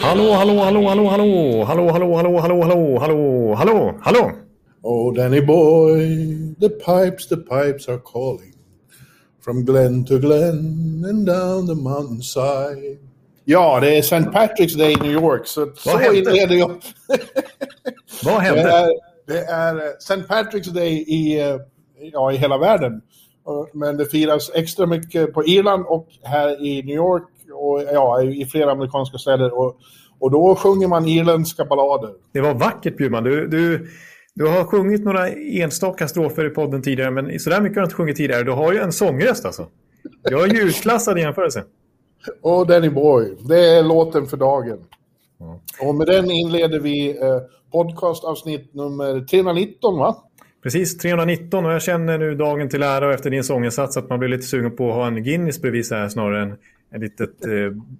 Hallå, hallå, hallå, hallå, hallå, hallå, hallå, hallå, hallå, hallå, hallå, hallå, hallå. Oh, Danny boy, the pipes, the pipes are calling from glen to glen and down the mountainside. Ja, det är St. Patrick's Day i New York, så, så hände? inleder jag. Vad Det hände? är, det är eh, St. Patrick's Day i, eh, ja, i hela världen. Men det firas extra mycket på Irland och här i New York och ja, i flera amerikanska städer. Och, och då sjunger man irländska ballader. Det var vackert Bjurman. Du, du, du har sjungit några enstaka strofer i podden tidigare, men sådär mycket har du inte sjungit tidigare. Du har ju en sångröst alltså. Jag är ju utklassad i jämförelse. Och Danny Boy, det är låten för dagen. Och med den inleder vi eh, podcastavsnitt nummer 319, va? Precis, 319 och jag känner nu dagen till ära och efter din sånginsats att man blir lite sugen på att ha en Guinness bredvid sig här snarare än ett litet eh,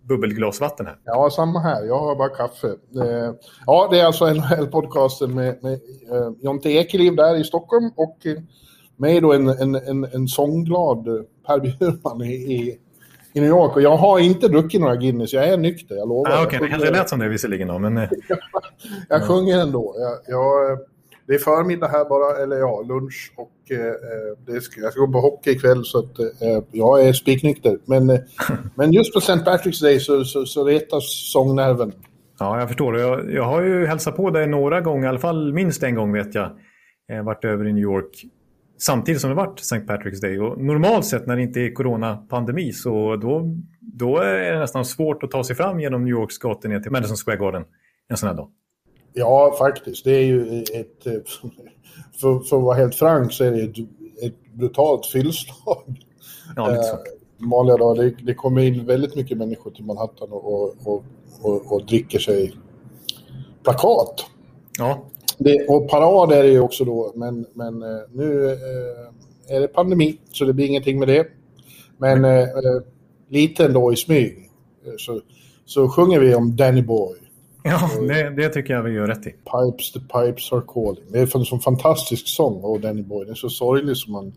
bubbelglas vatten här. Ja, samma här. Jag har bara kaffe. Eh, ja, det är alltså NHL-podcasten med, med eh, Jonte Ekeliv där i Stockholm och eh, mig då en, en, en, en sångglad eh, Per Bjurman i, i, i New York. Och jag har inte druckit några Guinness, jag är nykter, jag lovar. Ah, Okej, Jag det kanske lät som det visserligen då, men eh, Jag sjunger ändå. Jag, jag, det är förmiddag här bara, eller ja, lunch. Och eh, det ska, jag ska gå på hockey ikväll så att eh, jag är spiknykter. Men, eh, men just på St. Patrick's Day så, så, så retas sångnerven. ja, jag förstår. Jag, jag har ju hälsat på dig några gånger, i alla fall minst en gång vet jag. Eh, varit över i New York samtidigt som det varit St. Patrick's Day. Och normalt sett när det inte är coronapandemi så då, då är det nästan svårt att ta sig fram genom New Yorks gator ner till Madison Square Garden en sån här dag. Ja, faktiskt. Det är ju ett... eh, För, för att vara helt frank så är det ett, ett brutalt fyllslag. Ja, så. Eh, vanliga dagar. Det, det kommer in väldigt mycket människor till Manhattan och, och, och, och, och dricker sig plakat. Ja, Det, och parad är det ju också då, men, men eh, nu eh, är det pandemi, så det blir ingenting med det. Men eh, eh, lite ändå i smyg så, så sjunger vi om Danny Boy. Ja det, det tycker jag vi gör rätt i. Pipes, the pipes are calling. Det är en sån fantastisk sång, oh, Danny Boy. Den är så sorglig som man,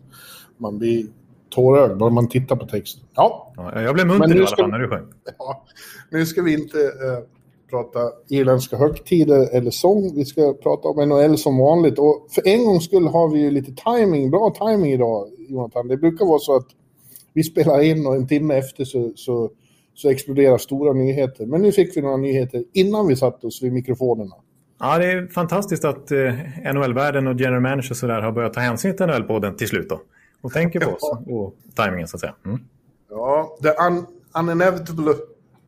man blir tårögd bara man tittar på texten. Ja, Ja, jag blev munter i alla fall när du sjöng. ja. nu ska vi inte eh, prata irländska högtider eller sång. Vi ska prata om NHL som vanligt. Och för en gångs skull har vi ju lite timing, bra timing idag, Jonathan. Det brukar vara så att vi spelar in och en timme efter så, så, så exploderar stora nyheter. Men nu fick vi några nyheter innan vi satte oss vid mikrofonerna. Ja, det är fantastiskt att eh, NHL-världen och general managers och sådär har börjat ta hänsyn till NHL-podden till slut då. Och tänker på oss och tajmingen så att säga. Mm. Ja, the un, uninevitable...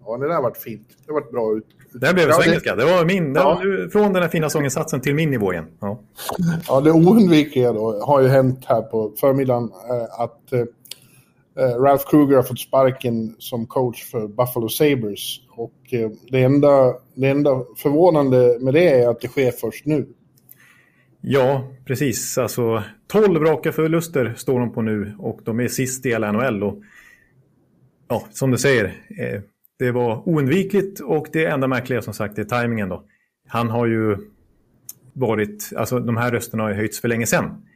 Ja, det där varit fint. Det varit bra ut. Det blev ja, så det. Det var min, Ja. var från den här fina sånginsatsen till min nivå igen. Ja. ja, det oundvikliga då har ju hänt här på förmiddagen eh, att eh, Eh, Ralph Kruger har fått sparken som coach för Buffalo Sabres. Och eh, det, enda, det enda förvånande med det är att det sker först nu. ja, precis. Alltså 12 raka förluster står de på nu och de är sist i hela NHL. Och, ja, som du säger, eh, det var oundvikligt och det enda märkliga som sagt är tajmingen då. Han har ju varit, alltså de här rösterna har ju höjts för länge sedan.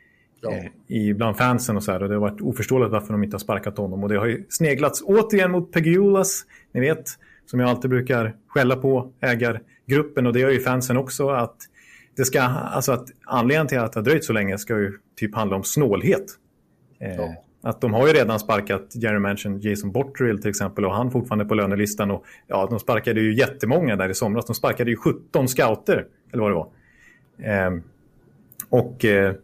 Ja. eh, i, bland fansen och så här. Och det har varit oförståeligt varför de inte har sparkat honom. Och det har ju sneglats återigen mot Pegulas, ni vet, som jag alltid brukar skälla på ägargruppen. Och det gör ju fansen också. Att det ska, alltså att anledningen till att det har dröjt så länge ska ju typ handla om snålhet. Eh, Ja. Att de har ju redan sparkat Jerry Manchin, Jason Botterill till exempel och han fortfarande på lönelistan. Och, ja, de sparkade ju jättemånga där i somras. De sparkade ju 17 scouter, eller vad det var. Ehm, och eh,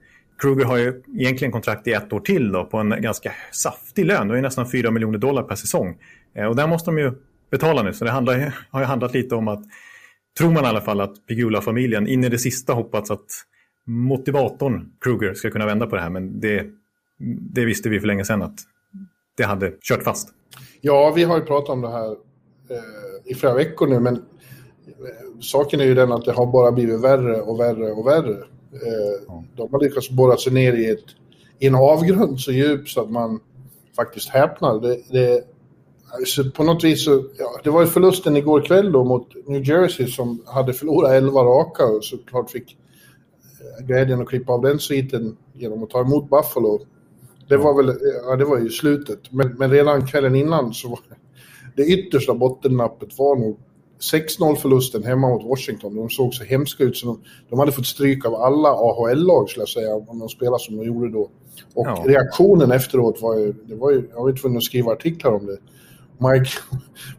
Kruger har ju egentligen kontrakt i ett år till då, på en ganska saftig lön. Det är nästan 4 miljoner dollar per säsong. Eh, och där måste de ju betala nu. Så det handlar, har ju handlat lite om att, tror man i alla fall, att Pegula-familjen in i det sista hoppats att motivatorn Kruger ska kunna vända på det här. Men det, det visste vi för länge sedan att det hade kört fast. Ja, vi har ju pratat om det här eh, i flera veckor nu, men eh, saken är ju den att det har bara blivit värre och värre och värre. Eh, de har lyckats borra sig ner i, ett, i en avgrund så djup så att man faktiskt häpnar. Det, det, alltså på något vis så, ja, det var ju förlusten igår kväll då mot New Jersey som hade förlorat 11 raka och såklart fick eh, glädjen att klippa av den sviten genom att ta emot Buffalo. Det var väl, ja det var ju slutet. Men, men redan kvällen innan så var det, det yttersta bottennappet var nog 6-0 förlusten hemma mot Washington. De såg så hemska ut så de, de hade fått stryk av alla AHL-lag skulle jag säga om de spelade som de gjorde då. Och Ja. reaktionen efteråt var ju, det var ju, jag var ju tvungen att skriva artiklar om det. Mike,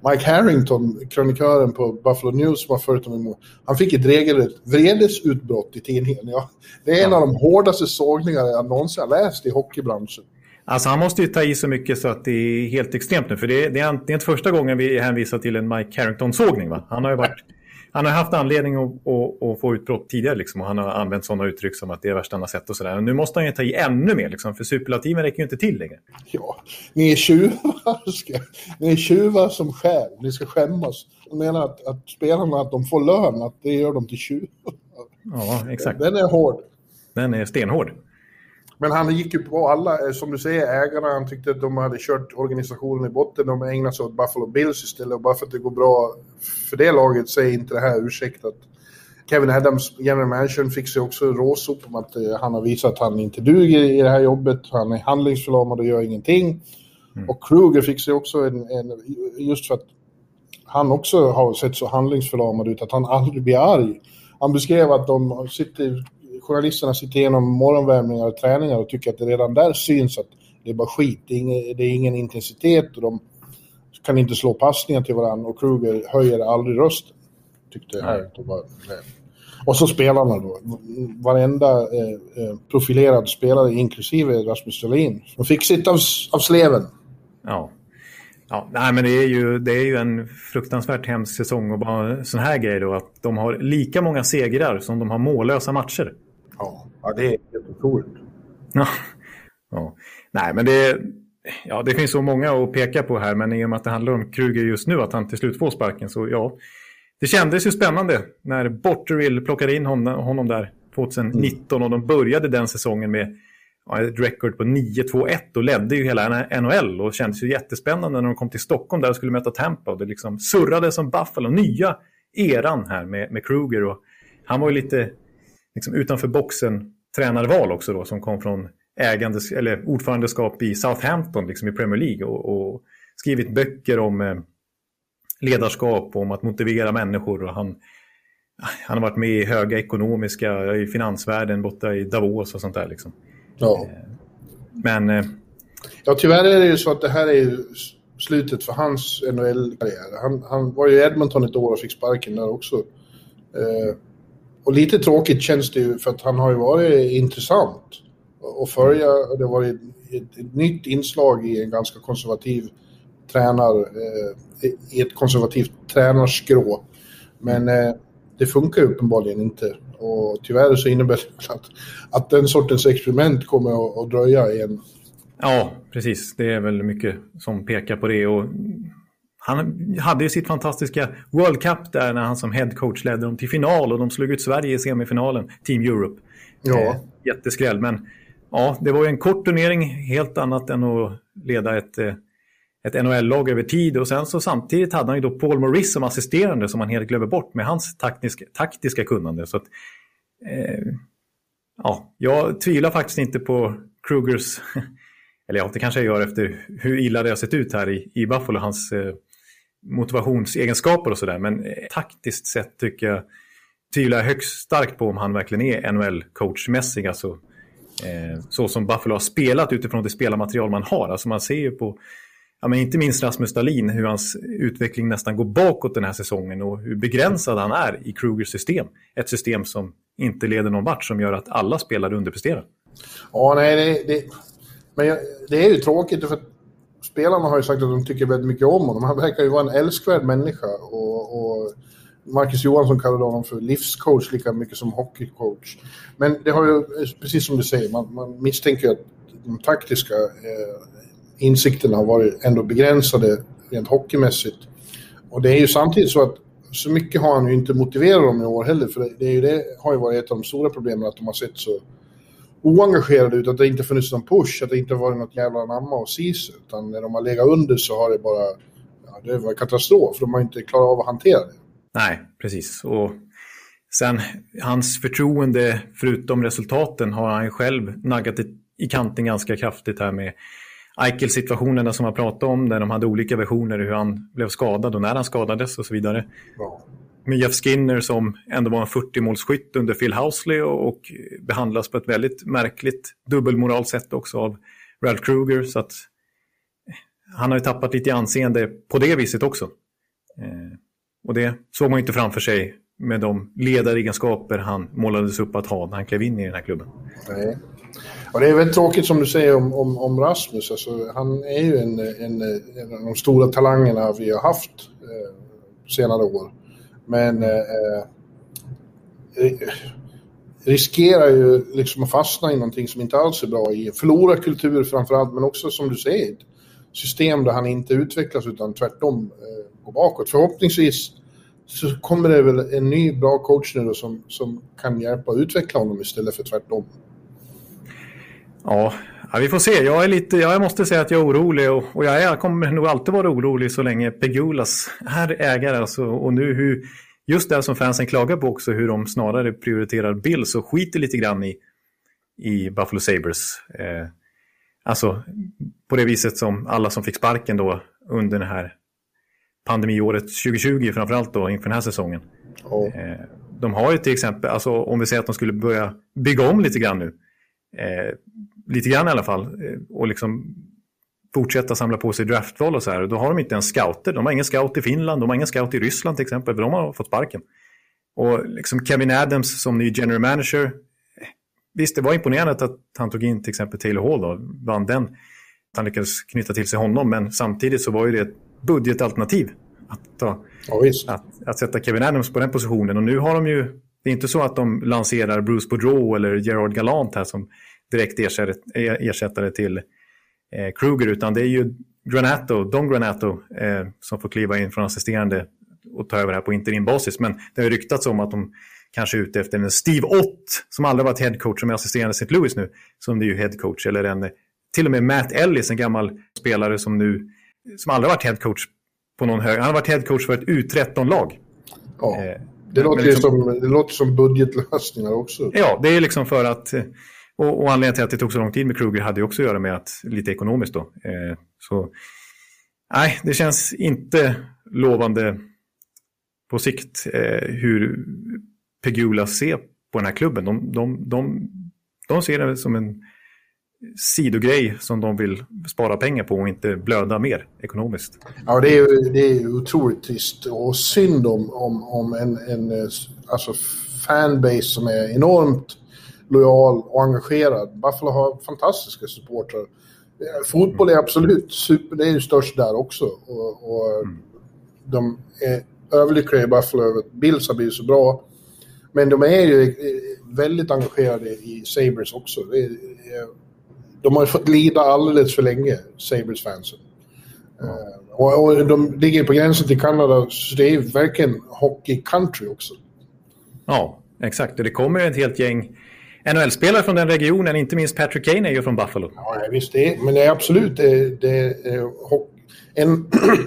Mike Harrington, krönikören på Buffalo News som har följt dem emot, han fick ett regelrätt vredesutbrott i tidningen. Ja, det är en av de hårdaste sågningar jag någonsin har läst i hockeybranschen. Alltså han måste ju ta i så mycket så att det är helt extremt nu. För det, är, det är inte första gången vi hänvisar till en Mike Carrington-sågning. Va? Han har ju varit, han har haft anledning att, att, att få utbrott tidigare. Liksom, och han har använt sådana uttryck som att det är värsta han har sett och sådär. Nu måste han ju ta i ännu mer. Liksom, för superlativen räcker ju inte till längre. Ja, ni är tjuvar. Ska, ni är tjuvar som stjäl. Ni ska skämmas. De menar att, att spelarna att de får lön, att det gör dem till tjuvar. Ja, exakt. Den är hård. Den är stenhård. Men han gick ju på alla, eh, som du säger, ägarna. Han tyckte att de hade kört organisationen i botten. De ägnade sig åt Buffalo Bills istället. Och bara för att det går bra för det laget så är inte det här ursäktat. Kevin Adams, general manager, fick sig också råsop om att eh, han har visat att han inte duger i det här jobbet. Han är handlingsförlamad och gör ingenting. Och Kruger fick sig också en, en, just för att han också har sett så handlingsförlamad ut att han aldrig blir arg. Han beskrev att de sitter, journalisterna sitter igenom morgonvärmningar och träningar och tycker att det redan där syns att det är bara skit. Det är ingen, det är ingen intensitet och de kan inte slå passningar till varandra och Kruger höjer aldrig rösten. Tyckte jag. Var, och så spelarna då. Varenda eh, eh, profilerad spelare, inklusive Rasmus Dahlin, de fick sitt av, av sleven. Ja. Ja, nej, men det är, ju, det är ju en fruktansvärt hemsk säsong och bara en sån här grej då att de har lika många segrar som de har mållösa matcher. Ja, det är helt otroligt. Ja. ja. Nej, men det, ja, det finns så många att peka på här, men i och med att det handlar om Kruger just nu, att han till slut får sparken, så ja. Det kändes ju spännande när Botterill plockade in honom, honom där 2019 och de började den säsongen med ja, ett record på 9-2-1 och ledde ju hela NHL och kändes ju jättespännande när de kom till Stockholm där och skulle möta Tampa och det liksom surrade som Buffalo, nya eran här med, med Kruger och han var ju lite liksom utanför boxen tränarval också då som kom från ägandes, eller ordförandeskap i Southampton liksom i Premier League och, och skrivit böcker om eh, ledarskap och om att motivera människor och han, han har varit med i höga ekonomiska, i finansvärlden borta i Davos och sånt där liksom. Ja. Men eh, ja, tyvärr är det ju så att det här är ju slutet för hans NHL-karriär. Han, han var ju i Edmonton ett år och fick sparken där också. Eh, och lite tråkigt känns det ju för att han har ju varit intressant att följa. Det har varit ett, ett nytt inslag i en ganska konservativ tränar, eh, i ett konservativt tränarskrå. Men eh, det funkar uppenbarligen inte. Och tyvärr så innebär det att, att den sortens experiment kommer att, att dröja igen. Ja, precis. Det är väl mycket som pekar på det. Och han hade ju sitt fantastiska World Cup där när han som head coach ledde dem till final och de slog ut Sverige i semifinalen, Team Europe. Ja. Eh, jätteskräll, men ja, det var ju en kort turnering, helt annat än att leda ett, eh, ett NHL-lag över tid. Och sen så samtidigt hade han ju då Paul Maurice som assisterande som man helt glömmer bort med hans taktiska, taktiska kunnande. Så att, eh, ja, jag tvivlar faktiskt inte på Krugers eller ja, det kanske jag gör efter hur illa det har sett ut här i, i Buffalo, hans eh, motivationsegenskaper och sådär. Men eh, taktiskt sett tycker jag, tvivlar jag högst starkt på om han verkligen är NHL-coachmässig. Alltså, eh, så som Buffalo har spelat utifrån det spelarmaterial man har. Alltså man ser ju på, ja, men inte minst Rasmus Dahlin, hur hans utveckling nästan går bakåt den här säsongen och hur begränsad han är i Krugers system. Ett system som inte leder någon vart, som gör att alla spelare underpresterar. Ja, nej, det, det, men jag, det är ju tråkigt för att spelarna har ju sagt att de tycker väldigt mycket om honom. Han verkar ju vara en älskvärd människa och, och Marcus Johansson kallade honom för livscoach lika mycket som hockeycoach. Men det har ju, precis som du säger, man, man misstänker att de taktiska eh, insikterna har varit ändå begränsade rent hockeymässigt. och det är ju samtidigt så att så mycket har han ju inte motiverat dem i år heller, för det, det, är ju det har ju varit ett av de stora problemen, att de har sett så oengagerade ut, att det inte funnits någon push, att det inte varit något jävla namma och sis, utan när de har legat under så har det bara, ja, det var katastrof, för de har inte klarat av att hantera det. Nej, precis. Och sen hans förtroende, förutom resultaten, har han själv naggat i kanten ganska kraftigt här med Eichel-situationerna som han pratade om, där de hade olika versioner hur han blev skadad och när han skadades och så vidare. Ja. Med Jeff Skinner som ändå var en 40-målsskytt under Phil Housley och, och behandlas på ett väldigt märkligt dubbelmoral sätt också av Ralph Kruger. Så att eh, han har ju tappat lite i anseende på det viset också. Eh, och det såg man inte framför sig med de ledaregenskaper han målades upp att ha när han klev in i den här klubben. Nej. Och det är väldigt tråkigt som du säger om, om, om Rasmus. Alltså, han är ju en, en, en, av de stora talangerna vi har haft eh, senare år. Men eh, eh, eh, riskerar ju liksom att fastna i någonting som inte alls är bra i. Förlora kultur framförallt, men också som du säger, ett system där han inte utvecklas utan tvärtom eh, går bakåt. Förhoppningsvis så kommer det väl en ny bra coach nu då som, som kan hjälpa att utveckla honom istället för tvärtom. Ja, ja, vi får se. Jag, är lite, jag måste säga att jag är orolig och, och jag, är, jag kommer nog alltid vara orolig så länge Pegulas är ägare. Alltså, och nu hur, just det som fansen klagar på också, hur de snarare prioriterar Bills och skiter lite grann i, i Buffalo Sabres. Eh, alltså på det viset som alla som fick sparken då under det här pandemiåret 2020 framförallt då inför den här säsongen. Oh. Eh, de har ju till exempel, alltså om vi säger att de skulle börja bygga om lite grann nu. Eh, lite grann i alla fall, eh, och liksom fortsätta samla på sig draftval och så här. Då har de inte ens scouter. De har ingen scout i Finland, de har ingen scout i Ryssland till exempel, för de har fått sparken. Och liksom Kevin Adams som ny general manager, visst det var imponerande att han tog in till exempel Taylor Hall då, vann den. Han lyckades knyta till sig honom, men samtidigt så var ju det ett budgetalternativ. Att, ta, ja, att, att, sätta Kevin Adams på den positionen. Och nu har de ju, det är inte så att de lanserar Bruce Boudreau eller Gerard Galant här som direkt ersättare till eh, Kruger, utan det är ju Granato, Don Granato, eh, som får kliva in från assisterande och ta över här på interimbasis. Men det har ryktats om att de kanske är ute efter en Steve Ott, som aldrig varit headcoach, som är assisterande St. Louis nu, som det är ju headcoach, eller en, till och med Matt Ellis, en gammal spelare som nu, som aldrig varit headcoach på någon hög. Han har varit headcoach för ett U13-lag. Ja, eh, det, låter liksom, som, det låter som budgetlösningar också. Ja, det är liksom för att eh, och, och anledningen till att det tog så lång tid med Kruger hade ju också att göra med att, lite ekonomiskt då. Eh, så nej, det känns inte lovande på sikt eh, hur Pegula ser på den här klubben. De, de, de, de ser det som en sidogrej som de vill spara pengar på och inte blöda mer ekonomiskt. Ja, det är, det är otroligt trist och synd om, om, om en, en eh, alltså fanbase som är enormt lojal och engagerad. Buffalo har fantastiska supportrar. Fotboll är absolut super, det är ju störst där också. Och, och mm. De är överlyckliga i Buffalo över att Bills har blivit så bra. Men de är ju väldigt engagerade i Sabres också. De har fått lida alldeles för länge, Sabres-fansen. Mm. Och, och, de ligger på gränsen till Kanada, så det är verkligen hockey-country också. Ja, exakt. Och det kommer ett helt gäng NHL-spelare från den regionen, inte minst Patrick Kane är ju från Buffalo. Ja, visst det, men det är absolut det, det är en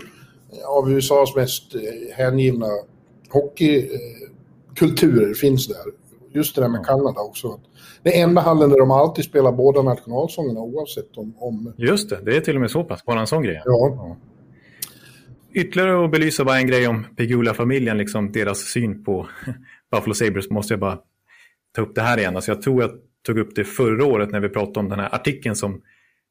av USAs mest eh, hängivna hockeykulturer finns där. Just det där med Kanada också. Det enda hallen där de alltid spelar båda nationalsångerna oavsett om, om... Just det, det är till och med så pass, bara en sån grej. Ja. ja. Ytterligare att belysa bara en grej om Pegula-familjen, liksom deras syn på Buffalo Sabres, måste jag bara ta upp det här igen. Alltså jag tror jag tog upp det förra året när vi pratade om den här artikeln som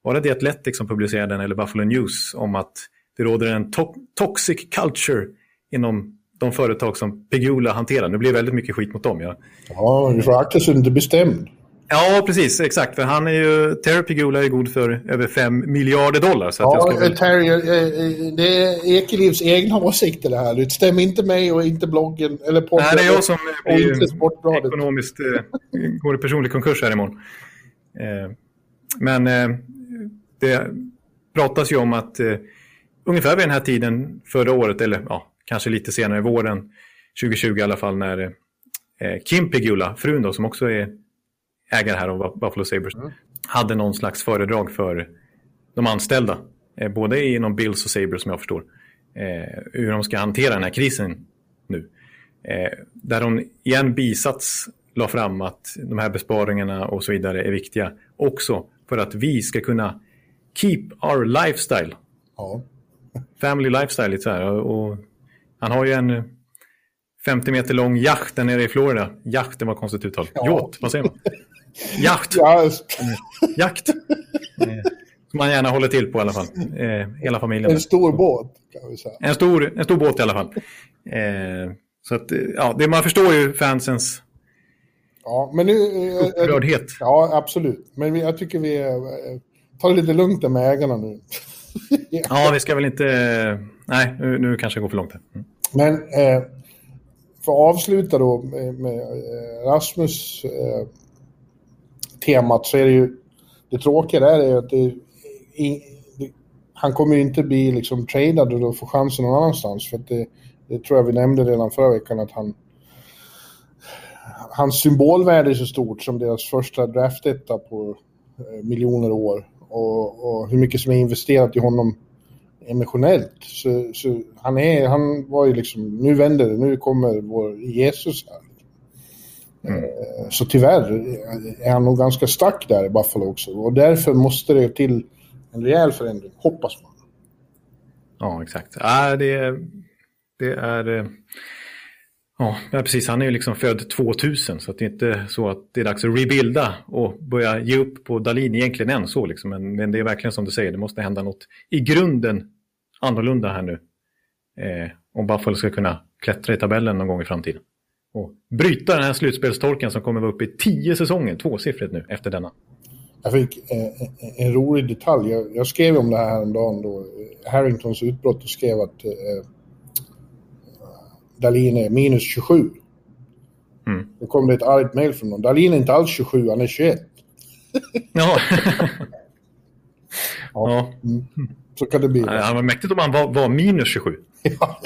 var det The Athletic som publicerade den eller Buffalo News om att det råder en to toxic culture inom de företag som Pegula hanterar. Nu blir det väldigt mycket skit mot dem. Ja, ja vi får akta så inte bestämd. Ja, precis. Exakt. För han är ju, Terry Pigula är god för över 5 miljarder dollar. Så ja, ska... Terry, eh, eh, det är Ekelivs egna åsikter det här. Det stämmer inte mig och inte bloggen eller podden. Nej, det är jag som blir ekonomiskt eh, går i personlig konkurs här imorgon. Men det pratas ju om att ungefär vid den här tiden förra året, eller ja, kanske lite senare i våren 2020 i alla fall när Kim Pegula, frun då, som också är ägare här av Buffalo Sabres, mm. hade någon slags föredrag för de anställda. Eh, både inom Bills och Sabres som jag förstår. Eh, hur de ska hantera den här krisen nu. Eh, där hon i en bisats la fram att de här besparingarna och så vidare är viktiga. Också för att vi ska kunna keep our lifestyle. Ja. Family lifestyle lite så här. Och han har ju en 50 meter lång yacht där nere i Florida. Yacht, det var konstigt uttal. Ja. Yacht, vad säger man? Jakt. Ja. Jakt. Som man gärna håller till på i alla fall. Eh, hela familjen. En stor båt kan vi säga. En stor, en stor båt i alla fall. Eh, så att, ja, det, man förstår ju fansens Ja, men nu... Eh, Upprördhet. Ja, absolut. Men jag tycker vi eh, tar det lite lugnt där med ägarna nu. ja, vi ska väl inte... Nej, nu, nu kanske det går för långt. Mm. Men eh, för att avsluta då med, med eh, Rasmus eh, temat så är det ju... Det tråkiga där är ju att det, i, det, han kommer ju inte bli liksom tradad och då få chansen någon annanstans. För det, det tror jag vi nämnde redan förra veckan att han hans symbolvärde är så stort som deras första draftetta på eh, miljoner år. Och, och, hur mycket som är investerat i honom emotionellt. Så, så, han, är, han var ju liksom, nu vänder det, nu kommer vår Jesus här. Mm. Så tyvärr är han nog ganska stack där i Buffalo också. Och därför måste det till en rejäl förändring, hoppas man. Ja, exakt. Äh, det, det är... Eh, ja, precis. Han är ju liksom född 2000 så det är inte så att det är dags att rebuilda och börja ge upp på Dalin egentligen än så. Liksom. Men, men, det är verkligen som du säger, det måste hända något i grunden annorlunda här nu. Eh, om Buffalo ska kunna klättra i tabellen någon gång i framtiden. Och bryta den här slutspelstorken som kommer vara uppe i tio säsonger, tvåsiffrigt nu, efter denna. Jag fick eh, en rolig detalj. Jag, jag, skrev om det här häromdagen då, Harringtons utbrott och skrev att eh, Dalin är minus 27. Mm. Då kom det ett argt mejl från någon. Dalin är inte alls 27, han är 21. ja. ja. Mm. Så kan det bli. Ja, var mäktigt om han var, var minus 27. ja.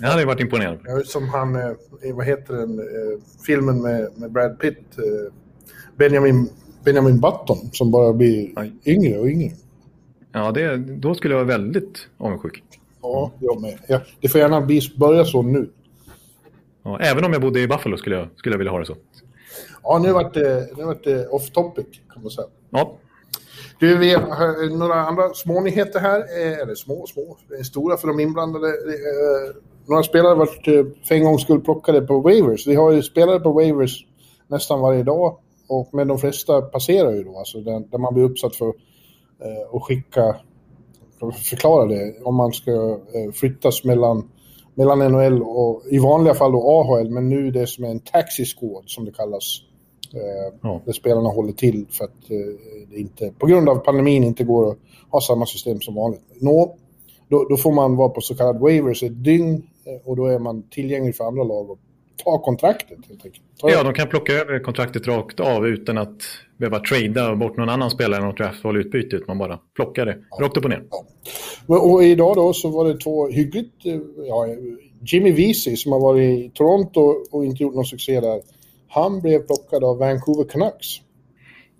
Det hade varit imponerande. Ja, som han, eh, vad heter den, eh, filmen med, med Brad Pitt, eh, Benjamin, Benjamin Button, som bara blir Aj. yngre och yngre. Ja, det, då skulle jag vara väldigt avundsjuk. Ja, jag med. Ja, det får gärna börja så nu. Ja, även om jag bodde i Buffalo skulle jag, skulle jag vilja ha det så. Ja, nu vart det, nu vart det off topic kan man säga. Ja. Du, vi har eh, några andra smånyheter här. Eh, eller små, små. Stora för de inblandade. Eh, några spelare varit för en gångs skull plockade på waivers. Vi har ju spelare på waivers nästan varje dag. Och, men de flesta passerar ju då, alltså där, där man blir uppsatt för eh, att skicka förklara det, om man ska eh, flyttas mellan, mellan NHL och i vanliga fall då AHL, men nu det som är en taxi squad som det kallas. Eh, ja. Där spelarna håller till för att eh, det inte, på grund av pandemin inte går att ha samma system som vanligt. Nå, då, då får man vara på så kallad waivers ett dygn och då är man tillgänglig för andra lag och ta kontraktet helt enkelt. Ta ja, de kan plocka över kontraktet rakt av utan att behöva trada bort någon annan spelare i något draftval utbyte. Man bara plockar det ja. rakt upp och ner. Ja. Och idag då så var det två hyggligt... Eh, ja, Jimmy Vesey som har varit i Toronto och inte gjort någon succé där. Han blev plockad av Vancouver Canucks.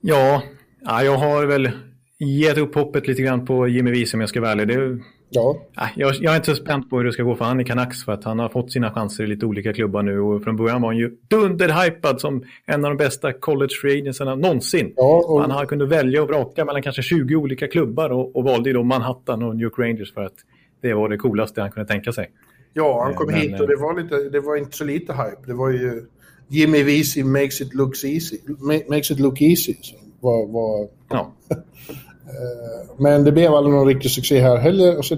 Ja, ja jag har väl gett upp hoppet lite grann på Jimmy Vesey om jag ska vara ärlig. Det Ja. Jag, jag är inte så spänd på hur det ska gå för han i Canucks för att han har fått sina chanser i lite olika klubbar nu och från början var han ju dunderhypad som en av de bästa college free agentsarna någonsin. Ja, och... Han har kunnat välja och vraka mellan kanske 20 olika klubbar och, och valde då Manhattan och New York Rangers för att det var det coolaste han kunde tänka sig. Ja, han kom Men, hit och det var, lite, det var inte så lite hype. Det var ju Jimmy Vesey makes it look easy. Makes it look easy. Var, var... Ja. Eh, men det blev aldrig någon riktig succé här heller. Så,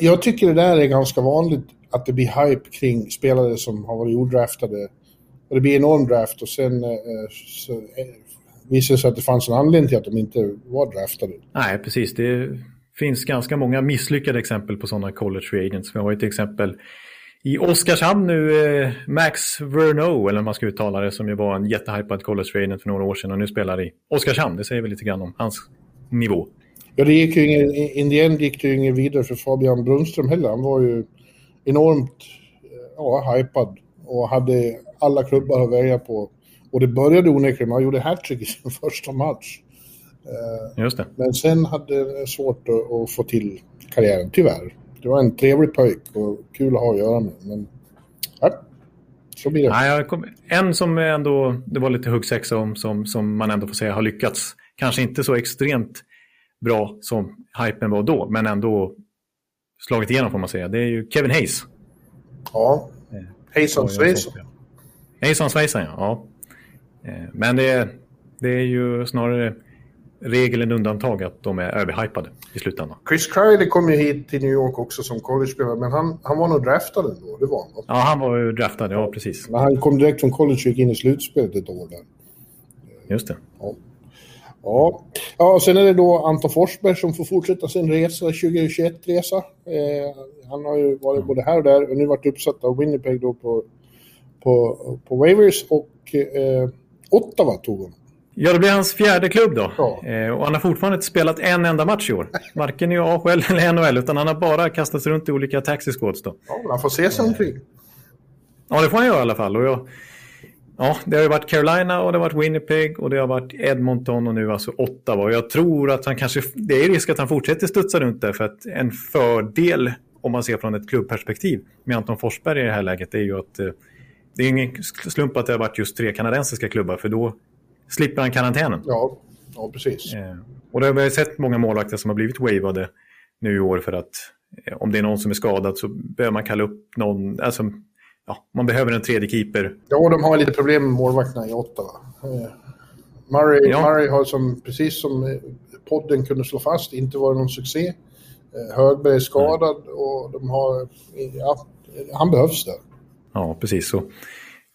jag tycker det där är ganska vanligt att det blir hype kring spelare som har varit odraftade. Och det blir enorm draft och sen eh, så, eh, visar det sig att det fanns en anledning till att de inte var draftade. Nej, precis. Det finns ganska många misslyckade exempel på sådana college free agents. Vi har ju till exempel i Oskarshamn nu, Max Verno, eller man ska uttala det, som ju var en jättehypad college för några år sedan och nu spelar i Oskarshamn. Det säger väl lite grann om hans nivå. Ja, det gick ju ingen, in the end gick det ju ingen vidare för Fabian Brunström heller. Han var ju enormt eh, ja, hypad och hade alla klubbar att välja på. Och det började onekligen, han gjorde hattrick i sin första match. Eh, Just det. Men sen hade det svårt att, att, få till karriären, tyvärr. Det var en trevlig pojk och kul att ha att göra med. Men ja, så blir det. Nej, en som ändå, det var lite huggsexa om, som, som man ändå får säga har lyckats. Kanske inte så extremt bra som hypen var då, men ändå slagit igenom får man säga. Det är ju Kevin Hayes. Ja, Hejsan svejsan. Hejsan svejsan, ja. ja. Eh, men det, det är ju snarare regel än undantag att de är överhypade i slutändan. Chris Kriley kom ju hit till New York också som college-spelare, men han, han var nog draftad ändå, det var han Ja, han var ju draftad, ja precis. Men han kom direkt från college och gick in i slutspelet ett år där. Just det. Ja. Ja. ja, och sen är det då Anton Forsberg som får fortsätta sin resa, 2021-resa. Eh, han har ju varit mm. både här och där och nu varit uppsatt av Winnipeg då på, på, på waivers och eh, Ottawa tog honom. Ja, det blir hans fjärde klubb då. Ja. Eh, och han har fortfarande inte spelat en enda match i år. Varken i AHL eller NHL, utan han har bara kastats runt i olika taxi squads då. Ja, han får se sig omkring. Ja, det får han göra i alla fall. Och jag, ja, det har ju varit Carolina och det har varit Winnipeg och det har varit Edmonton och nu alltså Ottawa. Och jag tror att han kanske, det är risk att han fortsätter studsa runt där för att en fördel om man ser från ett klubbperspektiv med Anton Forsberg i det här läget är ju att eh, det är ingen slump att det har varit just tre kanadensiska klubbar för då slipper han karantänen. Ja, ja precis. Eh, och det har vi sett många målvakter som har blivit wavade nu i år för att eh, om det är någon som är skadad så behöver man kalla upp någon, alltså ja, man behöver en tredje keeper. Ja, de har lite problem med målvakterna i Ottawa. Eh, Murray, ja. Murray har som, precis som podden kunde slå fast, inte varit någon succé. Högberg är skadad och de har, ja, han behövs där. Ja, precis så.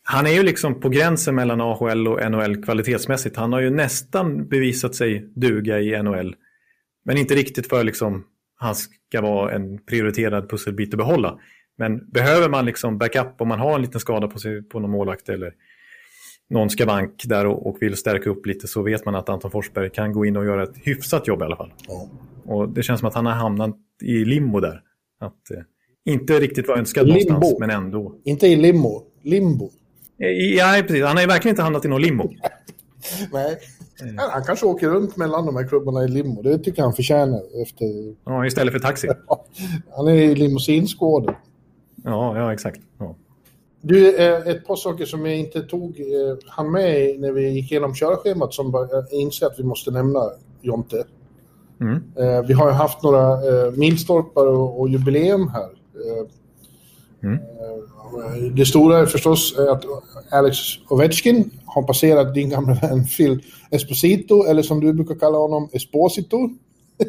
Han är ju liksom på gränsen mellan AHL och NHL kvalitetsmässigt. Han har ju nästan bevisat sig duga i NHL. Men inte riktigt för liksom han ska vara en prioriterad pusselbit att behålla. Men behöver man liksom backup om man har en liten skada på, sig, på någon målvakt eller någon skavank där och, och, vill stärka upp lite så vet man att Anton Forsberg kan gå in och göra ett hyfsat jobb i alla fall. Ja. Och det känns som att han har hamnat i limbo där. Att eh, inte riktigt vara önskad limbo. någonstans, men ändå. Inte i limbo, limbo. Ja, precis. Han har ju verkligen inte hamnat i någon limbo. Nej. Han kanske åker runt mellan de här klubbarna i limo. Det tycker jag han förtjänar. Efter... Ja, istället för taxi. han är i limousinskåden. Ja, ja exakt. Ja. Du, eh, ett par saker som jag inte tog eh, han med när vi gick igenom körschemat som jag inser att vi måste nämna, Jonte. Mm. Eh, vi har ju haft några milstolpar och jubileum här. Mm. Det stora är förstås att Alex Ovechkin har passerat din gamla vän Phil Esposito, eller som du brukar kalla honom, Esposito.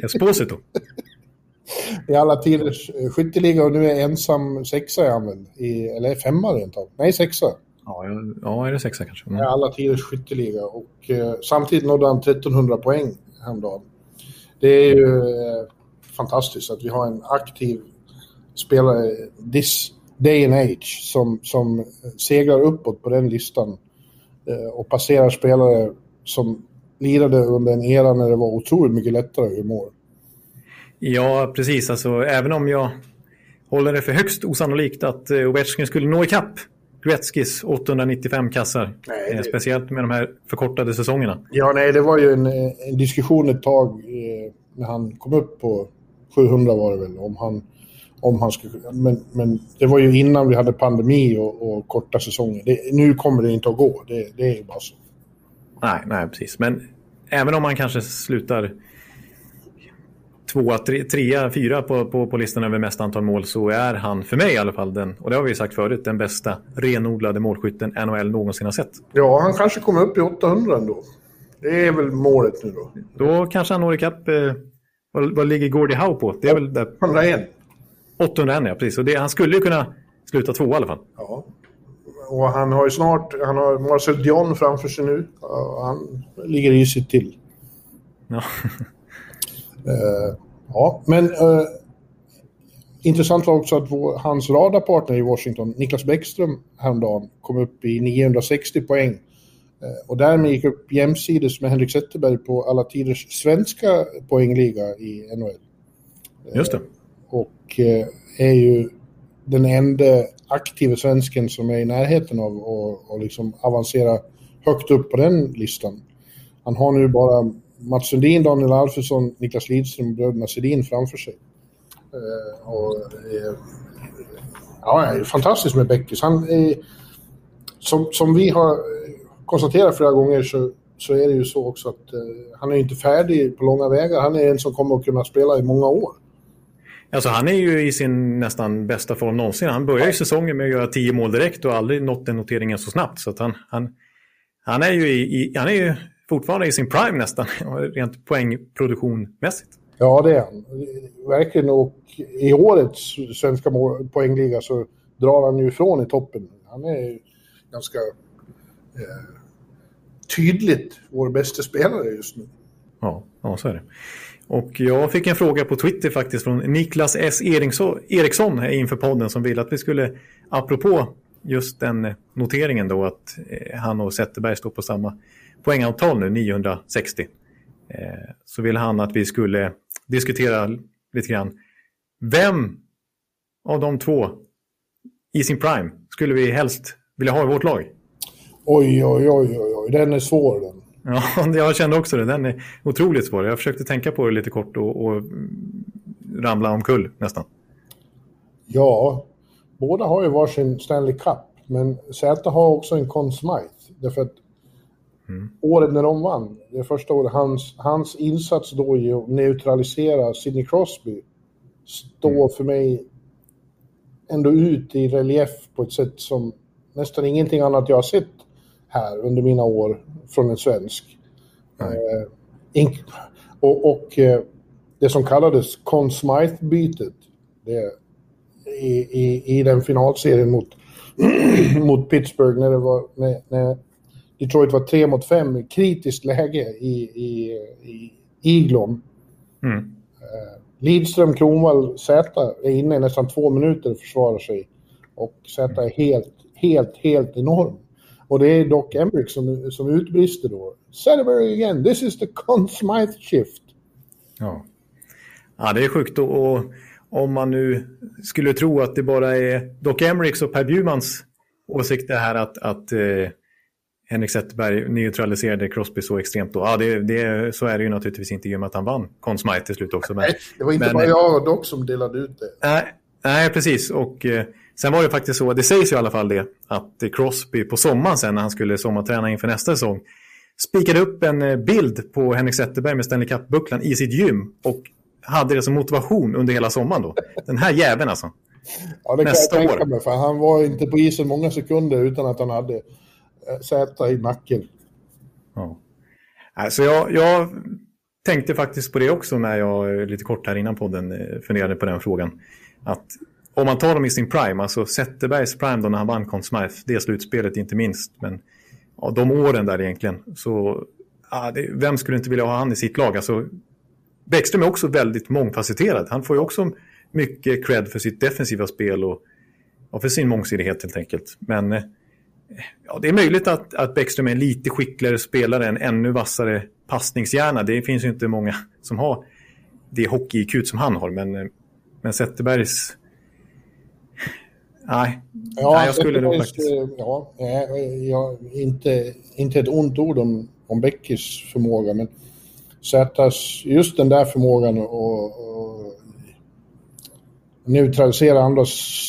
Esposito. i alla tiders eh, skytteliga och nu är ensam sexa är han väl? I, eller femma rent av. Nej, sexa. Ja, ja, är det sexa kanske? Mm. I alla tiders skytteliga och eh, samtidigt nådde han 1300 poäng häromdagen. Det är ju eh, fantastiskt att vi har en aktiv spelare this day and age som, som seglar uppåt på den listan eh, och passerar spelare som lirade under en era när det var otroligt mycket lättare mål. Ja, precis. Alltså, även om jag håller det för högst osannolikt att eh, Ovechkin skulle nå ikapp Gretzkys 895 kassar. Nej, eh, det... Speciellt med de här förkortade säsongerna. Ja, nej, det var ju en, en diskussion ett tag eh, när han kom upp på 700 var det väl, om han, om han skulle... Men, men det var ju innan vi hade pandemi och, och korta säsonger. Det, nu kommer det inte att gå, det, det är ju bara så. Nej, nej, precis. Men även om man kanske slutar tvåa, tre, trea, fyra på, på, på listan över mest antal mål så är han för mig i alla fall den, och det har vi sagt förut, den bästa renodlade målskytten NHL någonsin har sett. Ja, han kanske kommer upp i 800 ändå. Det är väl målet nu då. Då kanske han når ikapp, eh, vad, vad ligger Gordie Howe på? Det är väl där. 801. 801 ja, precis. Och det, han skulle ju kunna sluta två i alla fall. Ja. Och han har ju snart, han har Marcel Dion framför sig nu. Han ligger ju till. Ja. Uh, ja, men uh, intressant var också att vår, hans radarpartner i Washington, Niklas Bäckström, häromdagen kom upp i 960 poäng. Uh, och därmed gick upp jämsides med Henrik Zetterberg på alla tiders svenska poängliga i NHL. Just det. Och eh, är ju den enda aktiva svensken som är i närheten av att liksom avancera högt upp på den listan. Han har nu bara Mats Sundin, Daniel Alfredsson, Niklas Lidström och bröderna Sedin framför sig. Eh, och, ja, är fantastiskt med Bäckis. Han är, som, som vi har konstaterat flera gånger så, så är det ju så också att uh, han är inte färdig på långa vägar. Han är en som kommer att kunna spela i många år. Alltså han är ju i sin nästan bästa form någonsin. Han börjar ju säsongen med att göra tio mål direkt och aldrig nått den noteringen så snabbt. Så han, han, han, är ju i, han är ju fortfarande i sin prime nästan, rent poängproduktionmässigt. Ja, det är han. Verkligen. Och i årets svenska poängliga så drar han ju ifrån i toppen. Han är ganska eh, tydligt vår bästa spelare just nu. Ja, ja, så är det. Och jag fick en fråga på Twitter faktiskt från Niklas S. Eriksson inför podden som ville att vi skulle, apropå just den noteringen då att eh, han och Zetterberg står på samma poängantal nu, 960. Eh, så ville han att vi skulle diskutera lite grann. Vem av de två i sin prime skulle vi helst vilja ha i vårt lag? Oj, oj, oj, oj, den är svår den. Ja, jag kände också det. Den är otroligt svår. Jag försökte tänka på det lite kort och, och ramla omkull nästan. Ja, båda har ju varsin Stanley Cup, men Z har också en Conn Smythe. Därför att mm. året när de vann, det första året, hans, hans insats då i att neutralisera Sidney Crosby står mm. för mig ändå ut i relief på ett sätt som nästan ingenting annat jag har sett här under mina år från en svensk. Eh, och, och eh, det som kallades Conn Smythe-bytet i, i, i den finalserien mot, mot Pittsburgh när, det var, när, när Detroit var tre mot fem i kritiskt läge i, i, i Iglon. Mm. Eh, Lidström, Kronwall, Z är inne i nästan två minuter och försvarar sig. Och Z är helt, helt, helt enorm. Och det är Doc Embrick som, som utbrister då. Celebrate again, this is the Conn Smythe shift. Ja. ja, det är sjukt. Och, om man nu skulle tro att det bara är Doc Emricks och Per Bjurmans åsikt det här att, att eh, Henrik Zetterberg neutraliserade Crosby så extremt då. Ja, det, det, så är det ju naturligtvis inte i och med att han vann Conn Smythe till slut också. Men, nej, det var inte men, bara jag och Doc som delade ut det. Nej, nej precis. Och eh, sen var det faktiskt så, det sägs ju i alla fall det, att Crosby på sommaren sen när han skulle sommarträna inför nästa säsong spikade upp en eh, bild på Henrik Zetterberg med Stanley Cup-bucklan i sitt gym och hade det som motivation under hela sommaren då. Den här jäveln alltså. Ja, det Nästa kan jag tänka år. mig, för han var inte på isen många sekunder utan att han hade eh, säta i nacken. Ja. Alltså jag, jag tänkte faktiskt på det också när jag eh, lite kort här innan podden funderade på den frågan. Att om man tar dem i sin prime, alltså Zetterbergs prime då när han vann Conn Smythe, det slutspelet inte minst, men ja, de åren där egentligen. Så ja, det, vem skulle inte vilja ha han i sitt lag? Alltså, Bäckström är också väldigt mångfacetterad. Han får ju också mycket cred för sitt defensiva spel och, och för sin mångsidighet helt enkelt. Men eh, ja, det är möjligt att, att Bäckström är en lite skickligare spelare, en ännu vassare passningshjärna. Det finns ju inte många som har det hockey-iq som han har. Men, eh, men Zetterbergs Nej, ja, Nej jag skulle nog faktiskt... Ja, ja, inte, inte ett ont ord om, om Beckis förmåga, men Zätas, just den där förmågan att neutralisera andra